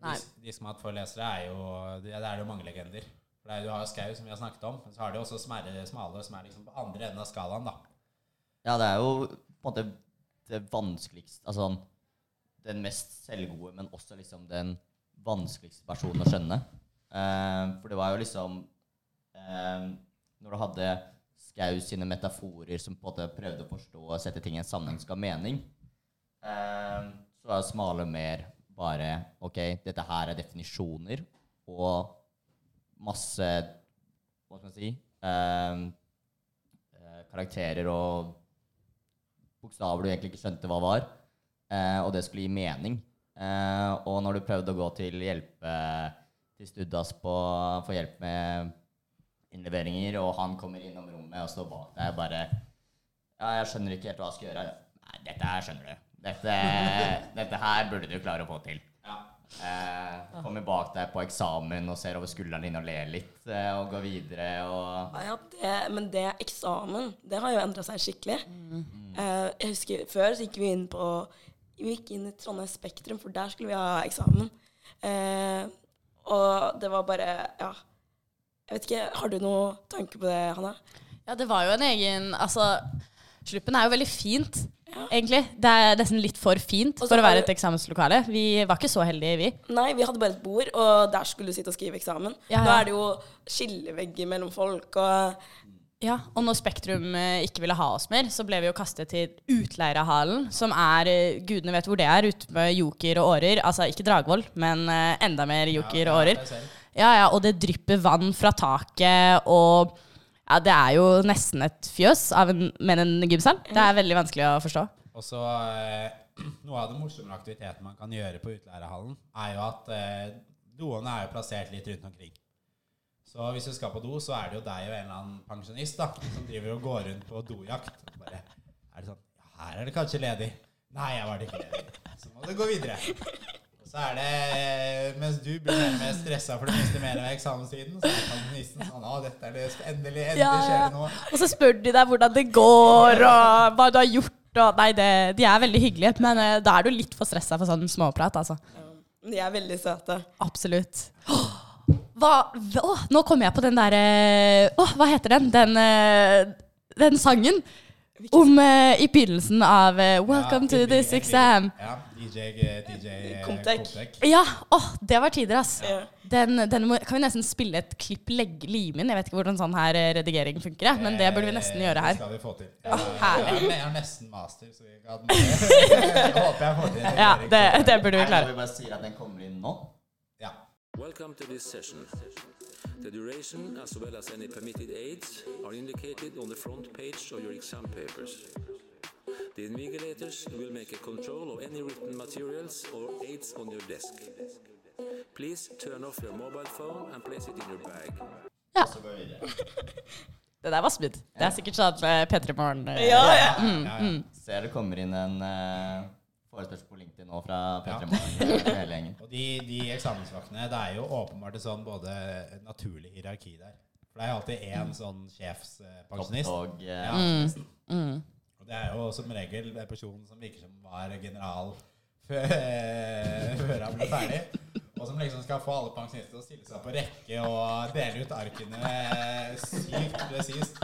Nei. De, de som har hatt forelesere, er jo det er jo mange legender. For det er, Du har jo Skau, som vi har snakket om, men så har de også Smerre smale, som er liksom på andre enden av skalaen. da. Ja, det er jo på en måte det vanskeligste Altså den mest selvgode, men også liksom den vanskeligste personen å skjønne. Eh, for det var jo liksom eh, Når du hadde Skau sine metaforer som på en måte prøvde å forstå og sette ting i en sammenheng som ga mening, eh, så var smale mer bare OK, dette her er definisjoner og masse Hva skal man si eh, eh, Karakterer og bokstaver du egentlig ikke skjønte hva var, eh, og det skulle gi mening. Eh, og når du prøvde å gå til hjelpe til Studdas på få hjelp med innleveringer, og han kommer innom rommet og står bak deg bare Ja, jeg skjønner ikke helt hva jeg skal gjøre. Nei, dette her skjønner du. Dette, dette her burde du klare å få til. Eh, kommer bak deg på eksamen og ser over skulderen din og ler litt, eh, og går videre og Ja, det, men det eksamen, det har jo endra seg skikkelig. Eh, jeg husker Før så gikk vi inn på Vi gikk inn i Trondheim Spektrum, for der skulle vi ha eksamen. Eh, og det var bare Ja. Jeg vet ikke, Har du noen tanke på det, Hanna? Ja, det var jo en egen Altså, sluppen er jo veldig fint, egentlig. Det er nesten litt for fint for å være et eksamenslokale. Vi var ikke så heldige, vi. Nei, vi hadde bare et bord, og der skulle du sitte og skrive eksamen. Ja, Nå er det jo skillevegger mellom folk, og Ja, og når Spektrum eh, ikke ville ha oss mer, så ble vi jo kastet til Utleirahallen, som er eh, Gudene vet hvor det er, ute med joker og årer. Altså ikke Dragvoll, men eh, enda mer joker og årer. Ja, ja, og det drypper vann fra taket, og ja, det er jo nesten et fjøs av en, med en gymsal. Det er veldig vanskelig å forstå. Og så eh, Noe av det morsomme aktiviteten man kan gjøre på utleierhallen, er jo at eh, doene er jo plassert litt rundt omkring. Så hvis du skal på do, så er det jo deg og en eller annen pensjonist da, som driver og går rundt på dojakt. Bare, er det sånn Her er det kanskje ledig. Nei, jeg var det ikke ledig. Så må du gå videre. Så er det Mens du blir mer og mer stressa for du mister mer av eksamenstiden, så er nissen sånn Å, dette er det endelig, endelig Ja, skjer ja. det noe. Og så spør de deg hvordan det går, og hva du har gjort. Og, nei, det, de er veldig hyggelige, men uh, da er du litt for stressa for sånn småprat. altså. De er veldig søte. Absolutt. Oh, hva å, Nå kommer jeg på den derre Å, hva heter den? Den, uh, den sangen om uh, i begynnelsen av uh, 'Welcome Ja, to this exam'. Ja, DJ, DJ. Komtek. Ja, åh, det var tider, ass. Ja. Den, den må, kan vi nesten spille et klipp, legge, lime inn. Jeg vet ikke hvordan sånn her eh, redigering funker, jeg, men det burde vi nesten gjøre her. Det skal vi få til. Jeg, herlig. jeg, har nesten master, så vi kan jeg håper jeg får til en Ja, det, det burde vi klare. når vi bare si at den kommer inn nå? Welcome to this session. The duration as well as any permitted aids are indicated on the front page of your exam papers. The invigilators will make a control of any written materials or aids on your desk. Please turn off your mobile phone and place it in your bag. Ja. Det der var smooth. Det er sikkert sånn med P3 Morgen. eh, Ja, ja. ja, mm. Ser det kommer inn en uh, forespørsel på LinkedIn nå fra Ja. P3 Morgen. Og de, de eksamensvaktene, det er jo åpenbart et sånn både naturlig hierarki der. For det er jo alltid én sånn sjefspensjonist. Topptog eh, Ja. Mm. Og det er jo som regel personen som virker som var general før, før han ble ferdig. Og som liksom skal få alle pensjonister til å stille seg på rekke og dele ut arkene sykt presist.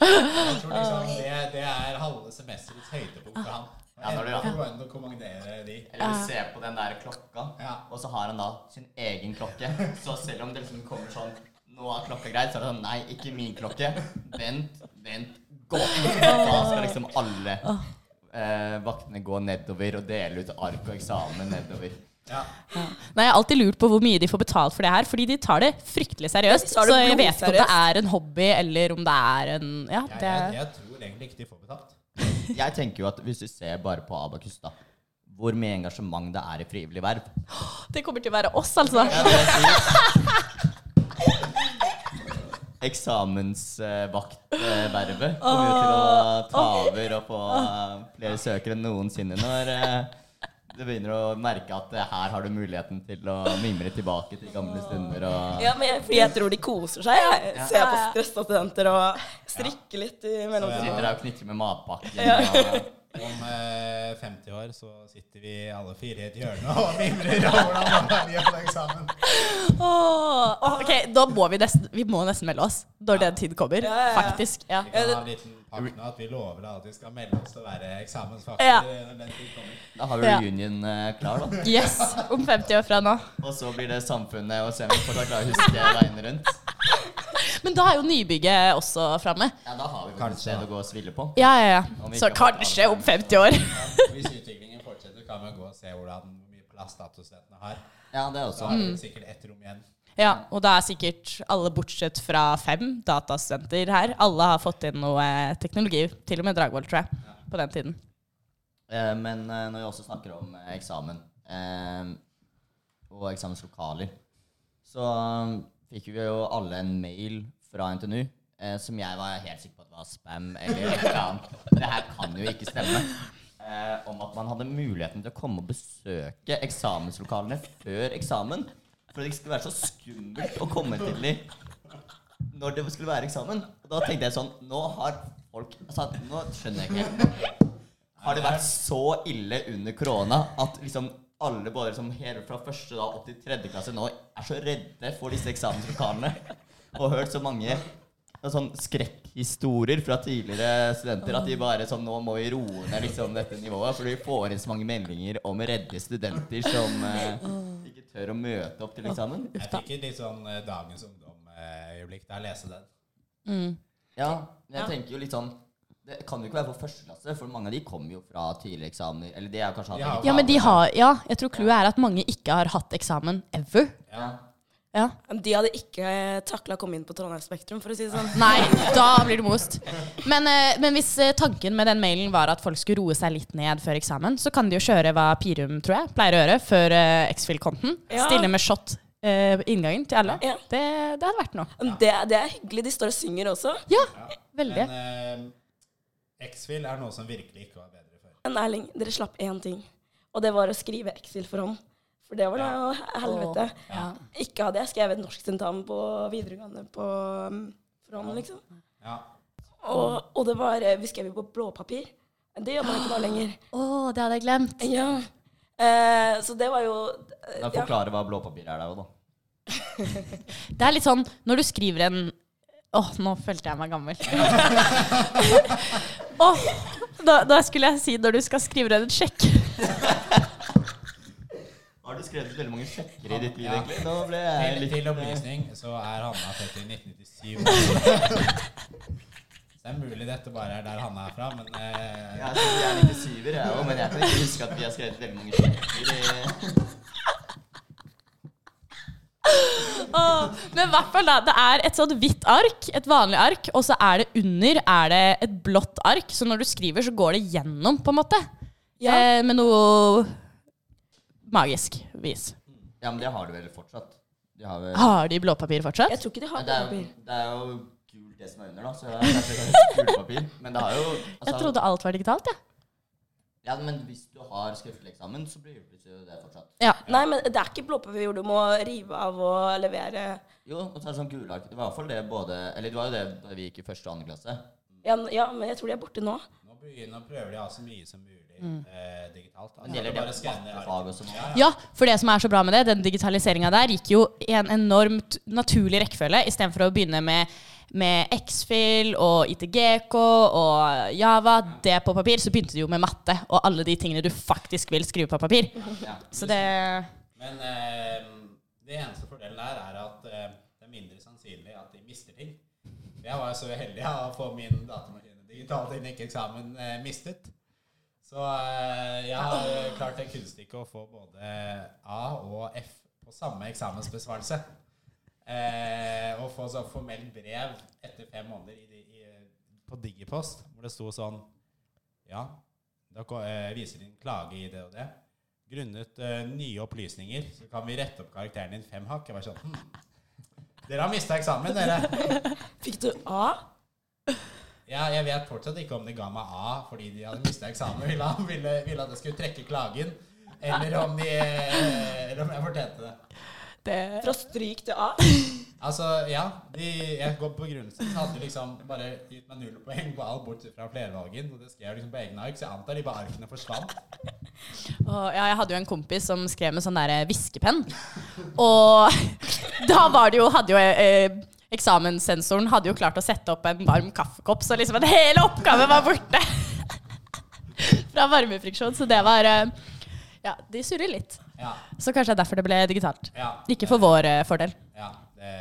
Jeg tror liksom det, det er halve semesterets høydepunkt for han. Ja, når du- ja. få gå inn og kommandere de. Eller du ser på den der klokka, Ja. og så har han da sin egen klokke. Så selv om det liksom kommer sånn Nå er klokka greit, så er det sånn Nei, ikke min klokke. Vent, vent, gå. Da skal liksom alle eh, vaktene gå nedover og dele ut ark og eksamen nedover. Ja. Nei, Jeg har alltid lurt på hvor mye de får betalt for det her, fordi de tar det fryktelig seriøst. Det så jeg vet ikke om det er en hobby, eller om det er en Ja, Jeg, det jeg, jeg tror egentlig ikke de får betalt. Jeg tenker jo at hvis du ser bare på Abakus, da hvor mye engasjement det er i frivillig verv. Det kommer til å være oss, altså. Eksamensvaktvervet kommer jo til å ta over og få eh, flere søkere enn noensinne når eh, du begynner å merke at eh, her har du muligheten til å mimre tilbake til gamle stunder og Ja, men jeg, fordi jeg tror de koser seg. Jeg ser på stressa studenter og strikker litt i Så mellomtiden. sitter der og knitrer med matpakken. Ja. Og, Om eh, 50 år så sitter vi alle fire i et hjørne og mimrer om hvordan vi er på eksamen. Oh, åh, ok, Da må vi nesten Vi må nesten melde oss når den tid kommer. Ja, ja, ja. Faktisk. Ja. Vi kan ha en liten pakt nå at vi lover at vi skal melde oss til å være eksamensvakter Ja. når den tid kommer. da har vi Ja. reunion eh, klar, da. Yes, om 50 år fra nå. Og så blir det samfunnet og se om vi fortsatt klarer å huske veiene rundt. Men da er jo nybygget også framme. Ja, da har vi Kanskje. sted å gå og sville på. Ja, ja, ja. Så kanskje om 50 år. Hvis utviklingen fortsetter, kan vi gå og se hvordan hvor mye plass datasstudentene har. Ja, det er også. Da har vi sikkert ett rom igjen. Ja, og da er sikkert alle bortsett fra fem datastudenter her. Alle har fått inn noe teknologi. Til og med Dragvoll, tror jeg. På den tiden. Eh, Men eh, når vi også snakker om eh, eksamen eh, og eksamenslokaler, så um, fikk vi jo alle en mail fra NTNU eh, som jeg var helt sikker på at var spam eller noe annet. Det her kan jo ikke stemme. Eh, om at man hadde muligheten til å komme og besøke eksamenslokalene før eksamen. For det skulle være så skummelt å komme til dem når det skulle være eksamen. Og da tenkte jeg sånn Nå har folk altså, Nå skjønner jeg ikke. Har det vært så ille under korona at liksom alle både liksom hele fra første da opp til tredje klasse nå er så redde for disse eksamenslokalene? Og hørt så mange sånn skrekkhistorier fra tidligere studenter at de bare sånn Nå må vi roe ned liksom dette nivået, for vi får inn så mange meldinger om redde studenter som eh, tør å møte opp til eksamen. Jeg fikk et litt sånn eh, Dagens Ungdom-øyeblikk da jeg leste den. Ja, men jeg Ja. tenker jo litt sånn Det kan jo ikke være for første klasse, for mange av de kommer jo fra tidligere eksamener. Eller de er kanskje hatt Ja. Ja, men de har Ja, jeg tror clouet er at mange ikke har hatt eksamen ever. Ja. Ja. De hadde ikke takla å komme inn på Trondheim Spektrum, for å si det sånn. Nei, da blir det most. Men, eh, men hvis eh, tanken med den mailen var at folk skulle roe seg litt ned før eksamen, så kan de jo kjøre hva Pirum tror jeg, pleier å gjøre før X-Fill-konten. Ja. Stille med shot eh, inngangen til alle. Ja. Det, det hadde vært noe. Ja. Det, det er hyggelig. De står og synger også. Ja, veldig. Men eh, X-Fill er noe som virkelig ikke var bedre før. Men Erling, dere slapp én ting. Og det var å skrive X-Fill for hånd. For det var da ja. helvete. Ja. Ikke hadde jeg skrevet norsktentamen på videregående på, forhånd, liksom. Ja. Og, og det var eh, Vi skrev jo på blåpapir. Det gjør man ikke nå lenger. Å, det hadde jeg glemt. Ja. Eh, så det var jo eh, Da ja. Forklare hva blåpapir er der òg, da. Det er litt sånn når du skriver en Åh, nå følte jeg meg gammel. Åh, da, da skulle jeg si når du skal skrive en sjekk. Har du skrevet veldig mange sjekker i ditt liv, Ja. egentlig? Nå ble jeg Til, litt til opplysning så er Hanna født i 1997. Så det er mulig dette bare er der Hanna er fra, men eh, ja, jeg er 97-er, jeg òg, men jeg kan ikke huske at vi har skrevet veldig mange sjekker. i- Åh, men i hvert fall da, det er et sånt hvitt ark, et vanlig ark, og så er det under er det et blått ark, så når du skriver så går det gjennom på en måte. Ja. Eh, med noe magisk vis. Ja, men det har du vel fortsatt? De har vel Har de blåpapir fortsatt? Jeg tror ikke de har Men det, er jo, blåpapir. det er jo gult det som er under, da. Så det er kanskje gult papir. Men det har jo altså, Jeg trodde alt var digitalt, jeg. Ja, men hvis du har skriftlig eksamen, så blir det jo det fortsatt. Ja. Nei, men det er ikke blåpapir du må rive av og levere. Jo, og så er det sånn gulark. Det var i hvert fall det både Eller det var jo det da vi gikk i første og andre klasse. Ja, ja, men jeg tror de er borte nå. nå, begynner, å prøver de å ha så mye som mulig eh, digitalt. Det bare nå? Ja, for det som er så bra med det, den digitaliseringa der gikk jo i en enormt naturlig rekkefølge, istedenfor å begynne med, med X-Fill og ITGK og Java, det på papir, så begynte du jo med matte og alle de tingene du faktisk vil skrive på papir. Ja. Så det Men eh, det eneste fordelen der er at eh, det er mindre sannsynlig at de mister ting. Jeg var jo så heldig å få min datamaskin digitalt inn ikke eksamen eh, mistet. Så eh, jeg har eh, klart det kunststykket å få både A og F på samme eksamensbesvarelse. Eh, og få sånn formelt brev etter fem måneder i, i, på Digipost, hvor det sto sånn Ja, dere eh, viser din klage i det og det. Grunnet uh, nye opplysninger så kan vi rette opp karakteren din fem hakk. Jeg var sånn hm. Dere har mista eksamen, dere. Fikk du A? Ja, jeg vet fortsatt ikke om de ga meg A fordi de hadde mista eksamen. Ville, ville, ville at jeg skulle trekke klagen. Eller om, de, eh, eller om jeg fortjente det. det Fra stryk til A? Altså, ja. De, jeg går på begrunnelsen. Så hadde de liksom bare gitt meg null poeng på all bortsett fra flervalgen. Og det skrev jeg liksom på egne ark, så jeg antar de bare arkene forsvant. Og ja, jeg hadde jo en kompis som skrev med sånn der viskepenn. Og da var det jo, hadde jo eh, eksamenssensoren hadde jo klart å sette opp en varm kaffekopp, så liksom en hel oppgave var borte. Fra varmefriksjon. Så det var eh, Ja, de surrer litt. Ja. Så kanskje det er derfor det ble digitalt. ja Ikke for vår eh, fordel. Ja, det,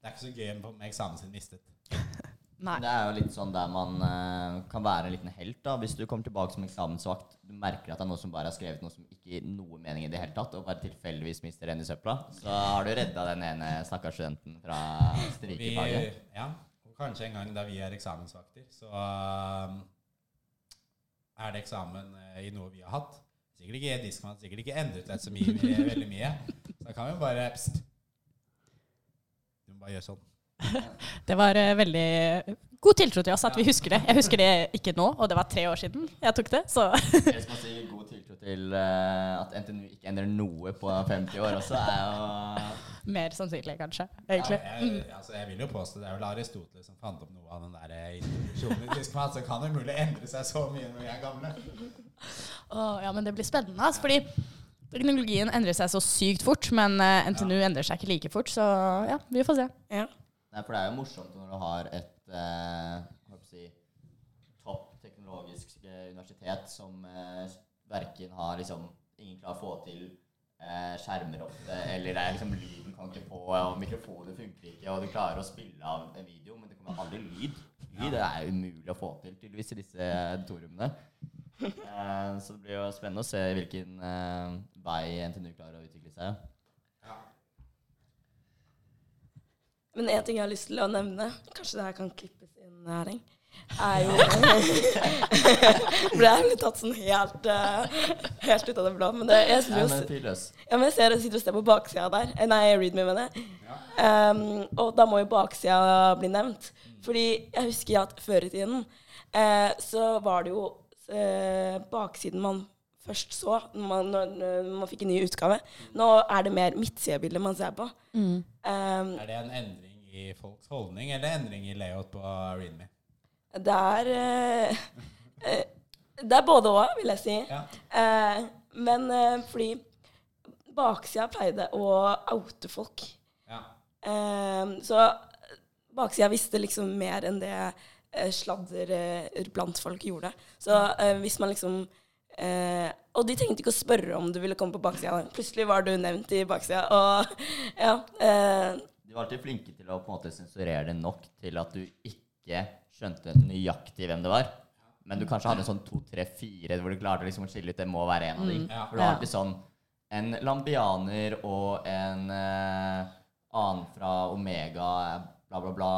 det er ikke så gøy med eksamen sin mistet. Nei. Det er jo litt sånn der man uh, kan være en liten helt. da Hvis du kommer tilbake som eksamensvakt, du merker at det er noen som bare har skrevet noe som ikke gir noe mening i det hele tatt, og bare tilfeldigvis mister en i søpla, så har du redda den ene stakkars studenten fra stryk i faget. ja, og kanskje en gang da vi er eksamensvakter, så uh, er det eksamen uh, i noe vi har hatt. Sikkert ikke diskmann, sikkert ikke endret seg så mye, mye, veldig mye. Så da kan vi bare pst. Du må bare gjøre sånn. Det var eh, veldig god tiltro til oss at vi husker det. Jeg husker det ikke nå, og det var tre år siden jeg tok det, så Det som å si god tiltro til eh, at NTNU ikke endrer noe på 50 år også, er jo mer sannsynlig, kanskje. Ja, Egentlig. jeg, altså, jeg vil jo påstå det er vel Aristoteles som fant opp noe av den der eh, introduksjonen i Discman, så kan det mulig endre seg så mye når vi er gamle. Åh, ja, men det blir spennende, altså, fordi teknologien endrer seg så sykt fort, men NTNU endrer seg ikke like fort, så ja, vi får se. Ja. Nei, for det er jo morsomt når du har et eh, si, topp teknologisk eh, universitet som eh, verken har liksom Ingen klarer å få til eh, skjermer ofte, eller det er liksom lyden kan ikke på, og mikrofonen funker ikke, og du klarer å spille av en video, men det kommer aldri lyd. Lyd er umulig å få til, tydeligvis, i disse auditoriumene. Eh, så det blir jo spennende å se hvilken eh, vei NTNU klarer å utvikle seg. Men en ting jeg har lyst til å nevne, kanskje det her kan klippes inn, Erling, er jo Ble jeg tatt sånn helt, eh, helt ut av det blå. Men det, jeg, synes, men ja, men jeg ser jeg sitter og ser på baksida der. Eh, Nei, read me, mener jeg. Um, og da må jo baksida bli nevnt. Fordi jeg husker at før i tiden eh, så var det jo eh, baksiden man først så når man, når, når man fikk en ny utgave. Nå er det mer midtsidebildet man ser på. Um, Er det en endring i folks holdning, eller endring i layout på Readme? det er eh, eh, Det er både òg, vil jeg si. Ja. Uh, men uh, fordi baksida pleide å oute folk. Ja. Eh, så baksida visste liksom mer enn det sladder blant folk gjorde. Så hvis man liksom eh, Og de trengte ikke å spørre om du ville komme på baksida. Plutselig var du nevnt i baksida. Og ja. Eh, De var alltid flinke til å på en måte sensurere det nok til at du ikke skjønte nøyaktig hvem det var. Men du kanskje hadde en sånn to, tre, fire hvor du klarte liksom å skille ut det må være en av de. Ja. For det var alltid sånn en lambianer og en eh, annen fra Omega, bla, bla, bla.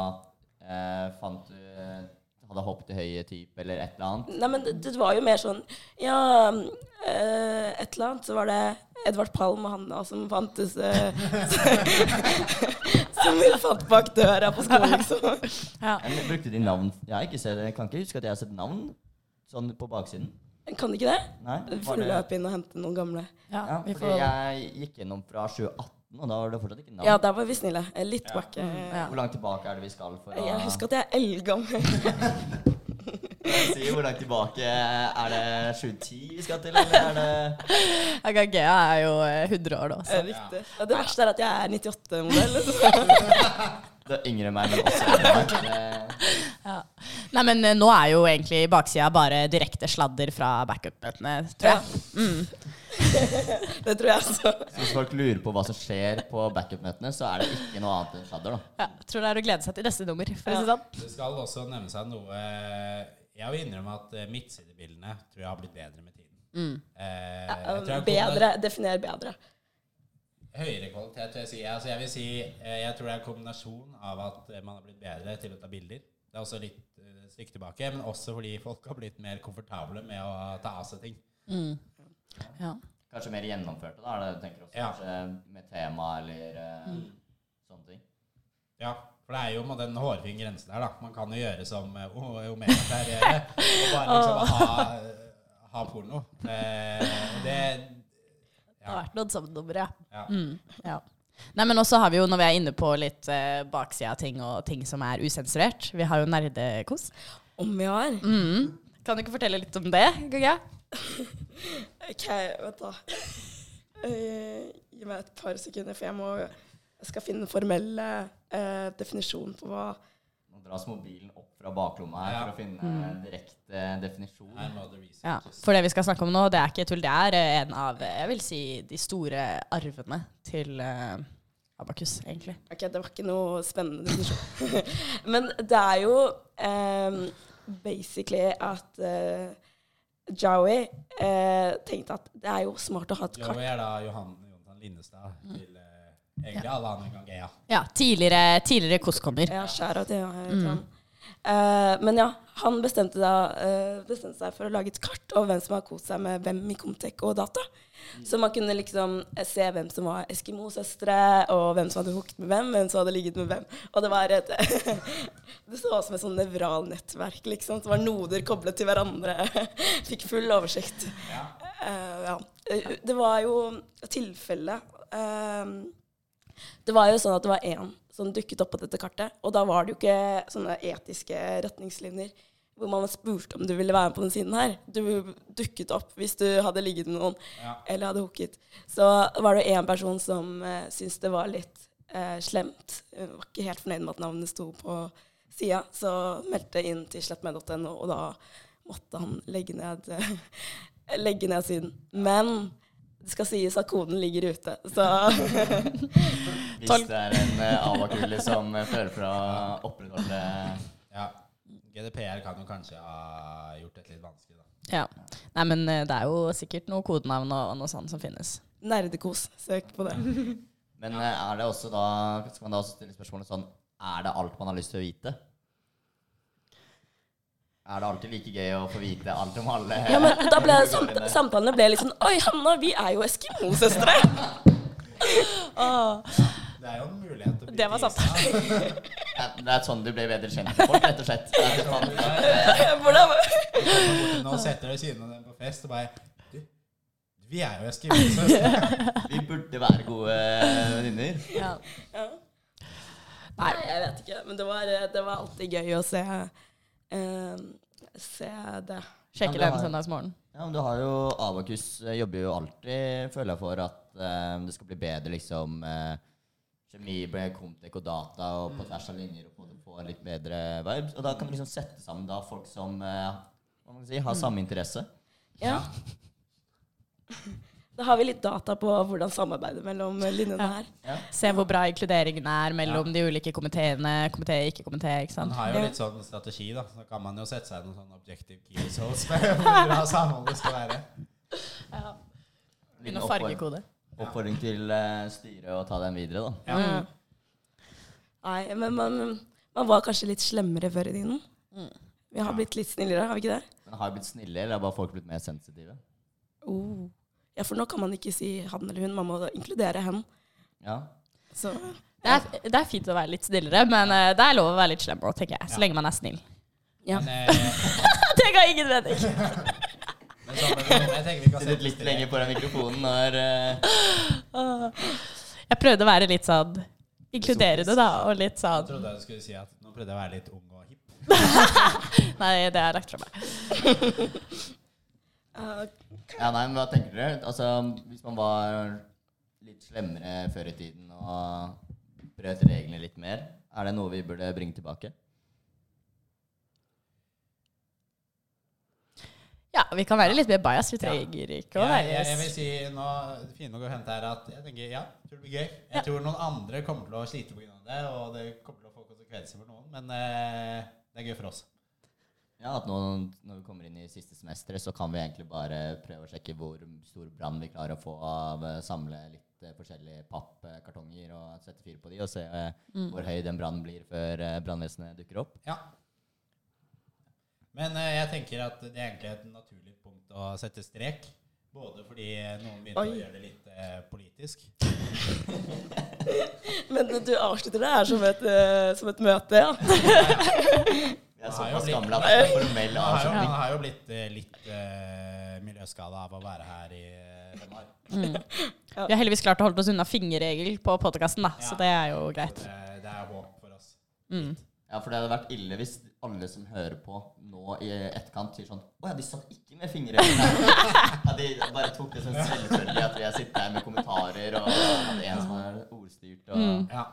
Eh, fant du eh, Hadde hoppet i høye type eller et eller annet. Nei, men det, det var jo mer sånn Ja, øh, et eller annet så var det Edvard Palm og Hanna som fantes øh, Som vi fant bak døra på skolen, liksom. Ja. Jeg brukte de navn? Jeg har ikke sett, jeg kan ikke huske at jeg har sett navn sånn på baksiden. Kan du ikke det? Nei, Vi får det- løpe inn og hente noen gamle. Ja, Ja, vi fordi får, jeg gikk gjennom fra 2018, og da var det fortsatt ikke navn. Ja, der var vi snille. Eh, Litt bak. eh, ja. Hvor langt tilbake er det vi skal for å Jeg husker at jeg er eldgammel. si hvor langt tilbake Er det 710 vi skal til, eller er det Agagea er jo eh, 100 år da. Eh, Så. Riktig. Ja, det verste er at jeg er 98-modell. Du er yngre enn meg, men også eldre Ja. Nei, men eh, nå er jo egentlig baksida bare direkte sladder fra backup-møtene, tror jeg. Mm. Det tror jeg så. Så hvis folk lurer på hva som skjer på backup-møtene, så er det ikke noe annet enn sladder, da. Ja, tror det er å glede seg til neste nummer, for å si det sånn. Det skal også nevne seg noe Jeg vil innrømme at eh, midtsidebildene tror jeg har blitt bedre med tiden. Mm. Eh, jeg tror jeg Bedre. Definer bedre. Høyere kvalitet, vil jeg si. Altså, jeg vil si eh, Jeg tror det er en kombinasjon av at man har blitt bedre til å ta bilder. Det er også litt uh, stygt tilbake, men også fordi folk har blitt mer komfortable med å ta av seg ting. Mm. Ja. Kanskje mer gjennomførte, da. Er det du tenker også Ja. kanskje med tema eller eh, sånne ting. Ja, for det er jo med den hårfine grensen der, da. Man kan jo gjøre som eh, O- Omega pleier å og bare liksom ha, ha porno. Eh, det Det har vært noen sånne ja. ja. Mm, ja. Nei, men også har vi jo, når vi er inne på litt eh, baksida av ting og ting som er usensurert, vi har jo nerdekos. Om vi har. Mm. Kan du ikke fortelle litt om det, Gugge? OK, vent da. Eh, gi meg et par sekunder, for jeg må Jeg skal finne den formelle uh, definisjonen på hva Nå dras mobilen opp fra baklomma her Ja. for å finne en direkte definisjon. Må det Ja, for det vi skal snakke om nå, det er ikke tull. Det er eh, en av eh, jeg vil si, de store arvene til uh, Abakus, egentlig. Ok, det var ikke noe spennende definisjon. Men det er jo um, basically at uh, Jowie eh, tenkte at det er jo smart å ha et kart. Jowie er da Johan Johan Lindestad. Mm. til eh, egentlig alle andre enn Gangea. Ja, tidligere, tidligere kostkommer. Ja, skjæra til ja, til mm. han. Eh, men ja, han bestemte, da, uh, bestemte seg for å lage et kart over hvem som har kost seg med hvem i Comtec og data. Så man kunne liksom eh, se hvem som var Eskimo-søstre, og hvem som hadde hooket med hvem, hvem som hadde ligget med hvem. Og det var et Det så ut som et sånn nevralnettverk, liksom. Det var noder koblet til hverandre. Fikk full oversikt. Ja. Uh, ja. Det var jo tilfellet Det var jo sånn at det var én som dukket opp på dette kartet, og da var det jo ikke sånne etiske retningslinjer hvor man spurte om du ville være med på den siden her. Du dukket opp hvis du hadde ligget med noen Ja. eller hadde hooket. Så var det én person som uh, syntes det var litt uh, slemt. Hun var ikke helt fornøyd med at navnet sto på sida, så meldte inn til slettmed.no, og da måtte han legge ned, legge ned siden. Men det skal sies at koden ligger ute, så Hvis det er en uh, avakule som eh, føler for å opprettholde ja. GDPR kan jo kanskje ha gjort det litt vanskelig, da. Ja. Nei, men eh, det er jo sikkert noe kodenavn og, og noe sånt som finnes. nerdekos, søk på det. Men eh, er det også da Skal man da også stille spørsmålet sånn Er det alt man har lyst til å vite? Er det alltid like gøy å få vite alt om alle? Ja, men da ble samt, samtalene ble litt sånn Oi, Hanna, vi er jo Eskimo-søstre! Det er jo en mulighet til å bli Det var sant. Det er sånn du blir bedre kjent med folk, rett og slett. Hvordan Nå setter du siden av dem på fest og bare Du, vi er jo eskimosøstre. Vi burde være gode venninner. Ja. ja. Nei. Jeg vet ikke. Men det var, det var alltid gøy å se, uh, se det. Sjekke Ja, det den søndagsmorgen. Ja, men du har jo Abakus eh, jobber jo alltid, føler jeg, for at uh, det skal bli bedre, liksom eh, Kjemi ble Comtec og data og på tvers av linjer og på en måte få litt bedre vibes. Og da kan du liksom sette sammen da folk som eh, hva man kan si, har samme interesse. Ja. Da har vi litt data på hvordan samarbeidet mellom linjene Ja. er. Se hvor bra inkluderingen er mellom de ulike komiteene. Komité, ikke komité. ikke Man har jo litt sånn strategi, da. Så kan man jo sette seg noen sånn objective key results med hvor bra samholdet skal være. Ja. Begynne å fargekode. Oppfordring til eh, styret å ta den videre, da. Ja. Mm. Nei, men man, man var kanskje litt slemmere før i tiden. Vi har blitt litt snillere, har vi ikke det? Men har vi blitt snille, eller har bare folk blitt mer sensitive? Oh. Ja, for nå kan man ikke si han eller hun, man må inkludere hen. Ja. Så Det er, det er fint å være litt snillere, men eh, det er lov å være litt slem òg, tenker jeg. Så lenge man er snill. ja. Men, eh, det ga ingen mening! jeg tenker vi kan sette litt lenger på den mikrofonen når eh, Jeg prøvde å være litt sånn inkluderende, da, og litt Jeg sånn trodde du skulle si at nå prøvde jeg å være litt ung og hipp. Nei, det har jeg lagt fra meg. Eh, Ja, nei, men hva tenker dere? Altså, hvis man var litt slemmere før i tiden og brøt reglene litt mer, er det noe vi burde bringe tilbake? Ja, vi kan være litt mer bias. Vi trenger ikke å være jeg, jeg vil si nå, det fine å hente her at jeg tenker, ja, jeg tror det blir gøy. Jeg tror noen andre kommer til å slite pga. det, og det kommer til å få konsekvenser for noen, men eh, det er gøy for oss. Ja, at nå når vi kommer inn i siste semester, så kan vi egentlig bare prøve å sjekke hvor stor brann vi klarer å få av å samle litt eh, forskjellige pappkartonger og sette fyr på de, og se eh, hvor høy den brannen blir før eh, brannvesenet dukker opp. Ja. Men eh, jeg tenker at det er egentlig et naturlig punkt å sette strek. Både fordi noen begynte Oi. å gjøre det litt eh, politisk. Men du avslutter det her som et, eh, som et møte, ja. Er har jo såpass at det er formell har jo, avslutning. man har jo blitt eh, litt uh, miljøskada av å være her i eh, fem år. Vi har heldigvis klart å holde oss unna fingerregel på podkasten, da, så det er jo greit. Det, det er håp for oss. Mm. Ja, for det hadde vært ille hvis alle som hører på nå i etterkant, sier sånn Å ja, de satt ikke med fingre. ja, de bare tok det som selvfølgelig at vi har sittet her med kommentarer, og hadde en som er ordstyrt. Og, Mm. Ja.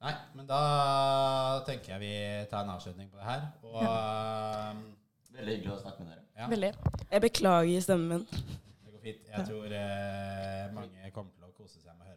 Nei, men da tenker jeg vi tar en avslutning på det her. Og um, Veldig hyggelig å snakke med dere. ja, Veldig. Jeg beklager stemmen min. det går fint. Jeg tror eh, mange kommer til å kose seg med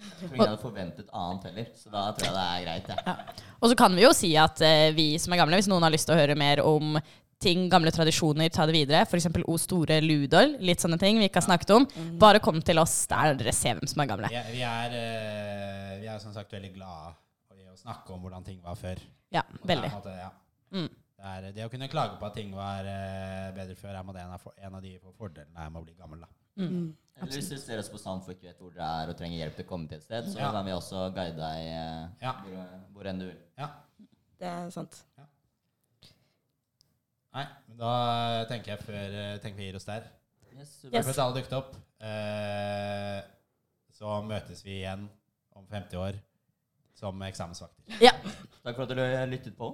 å tror ikke. Jeg hadde forventet annet heller, så da tror jeg det er greit. Ja. Og så kan vi jo si at eh, vi som er gamle, hvis noen har lyst til å høre mer om ting, gamle tradisjoner, ta det videre. F.eks. O store Ludol, litt sånne ting vi ikke har snakket om. Bare kom til oss der dere ser hvem som er gamle. Vi er, vi er, eh, vi er som sagt veldig glade i å snakke om hvordan ting var før. Ja, Og det er veldig. på en måte, ja. Mm. Det, er, det å kunne klage på at ting var eh, bedre før, er på en måte en av, for- en av de fordelene med å bli gammel. da. Mm. Eller hvis du ser oss på ikke vet hvor dere er og trenger hjelp til å komme til et sted, så Ja. kan vi også guide deg eh, Ja. hvor, hvor enn du vil. Ja. Det er sant. Nei, men da tenker jeg før eh, tenker vi gir oss der. Yes, yes. alle dukket opp. Eh, så møtes vi igjen om 50 år som eksamensvakter. Ja. Takk for at du lyttet på.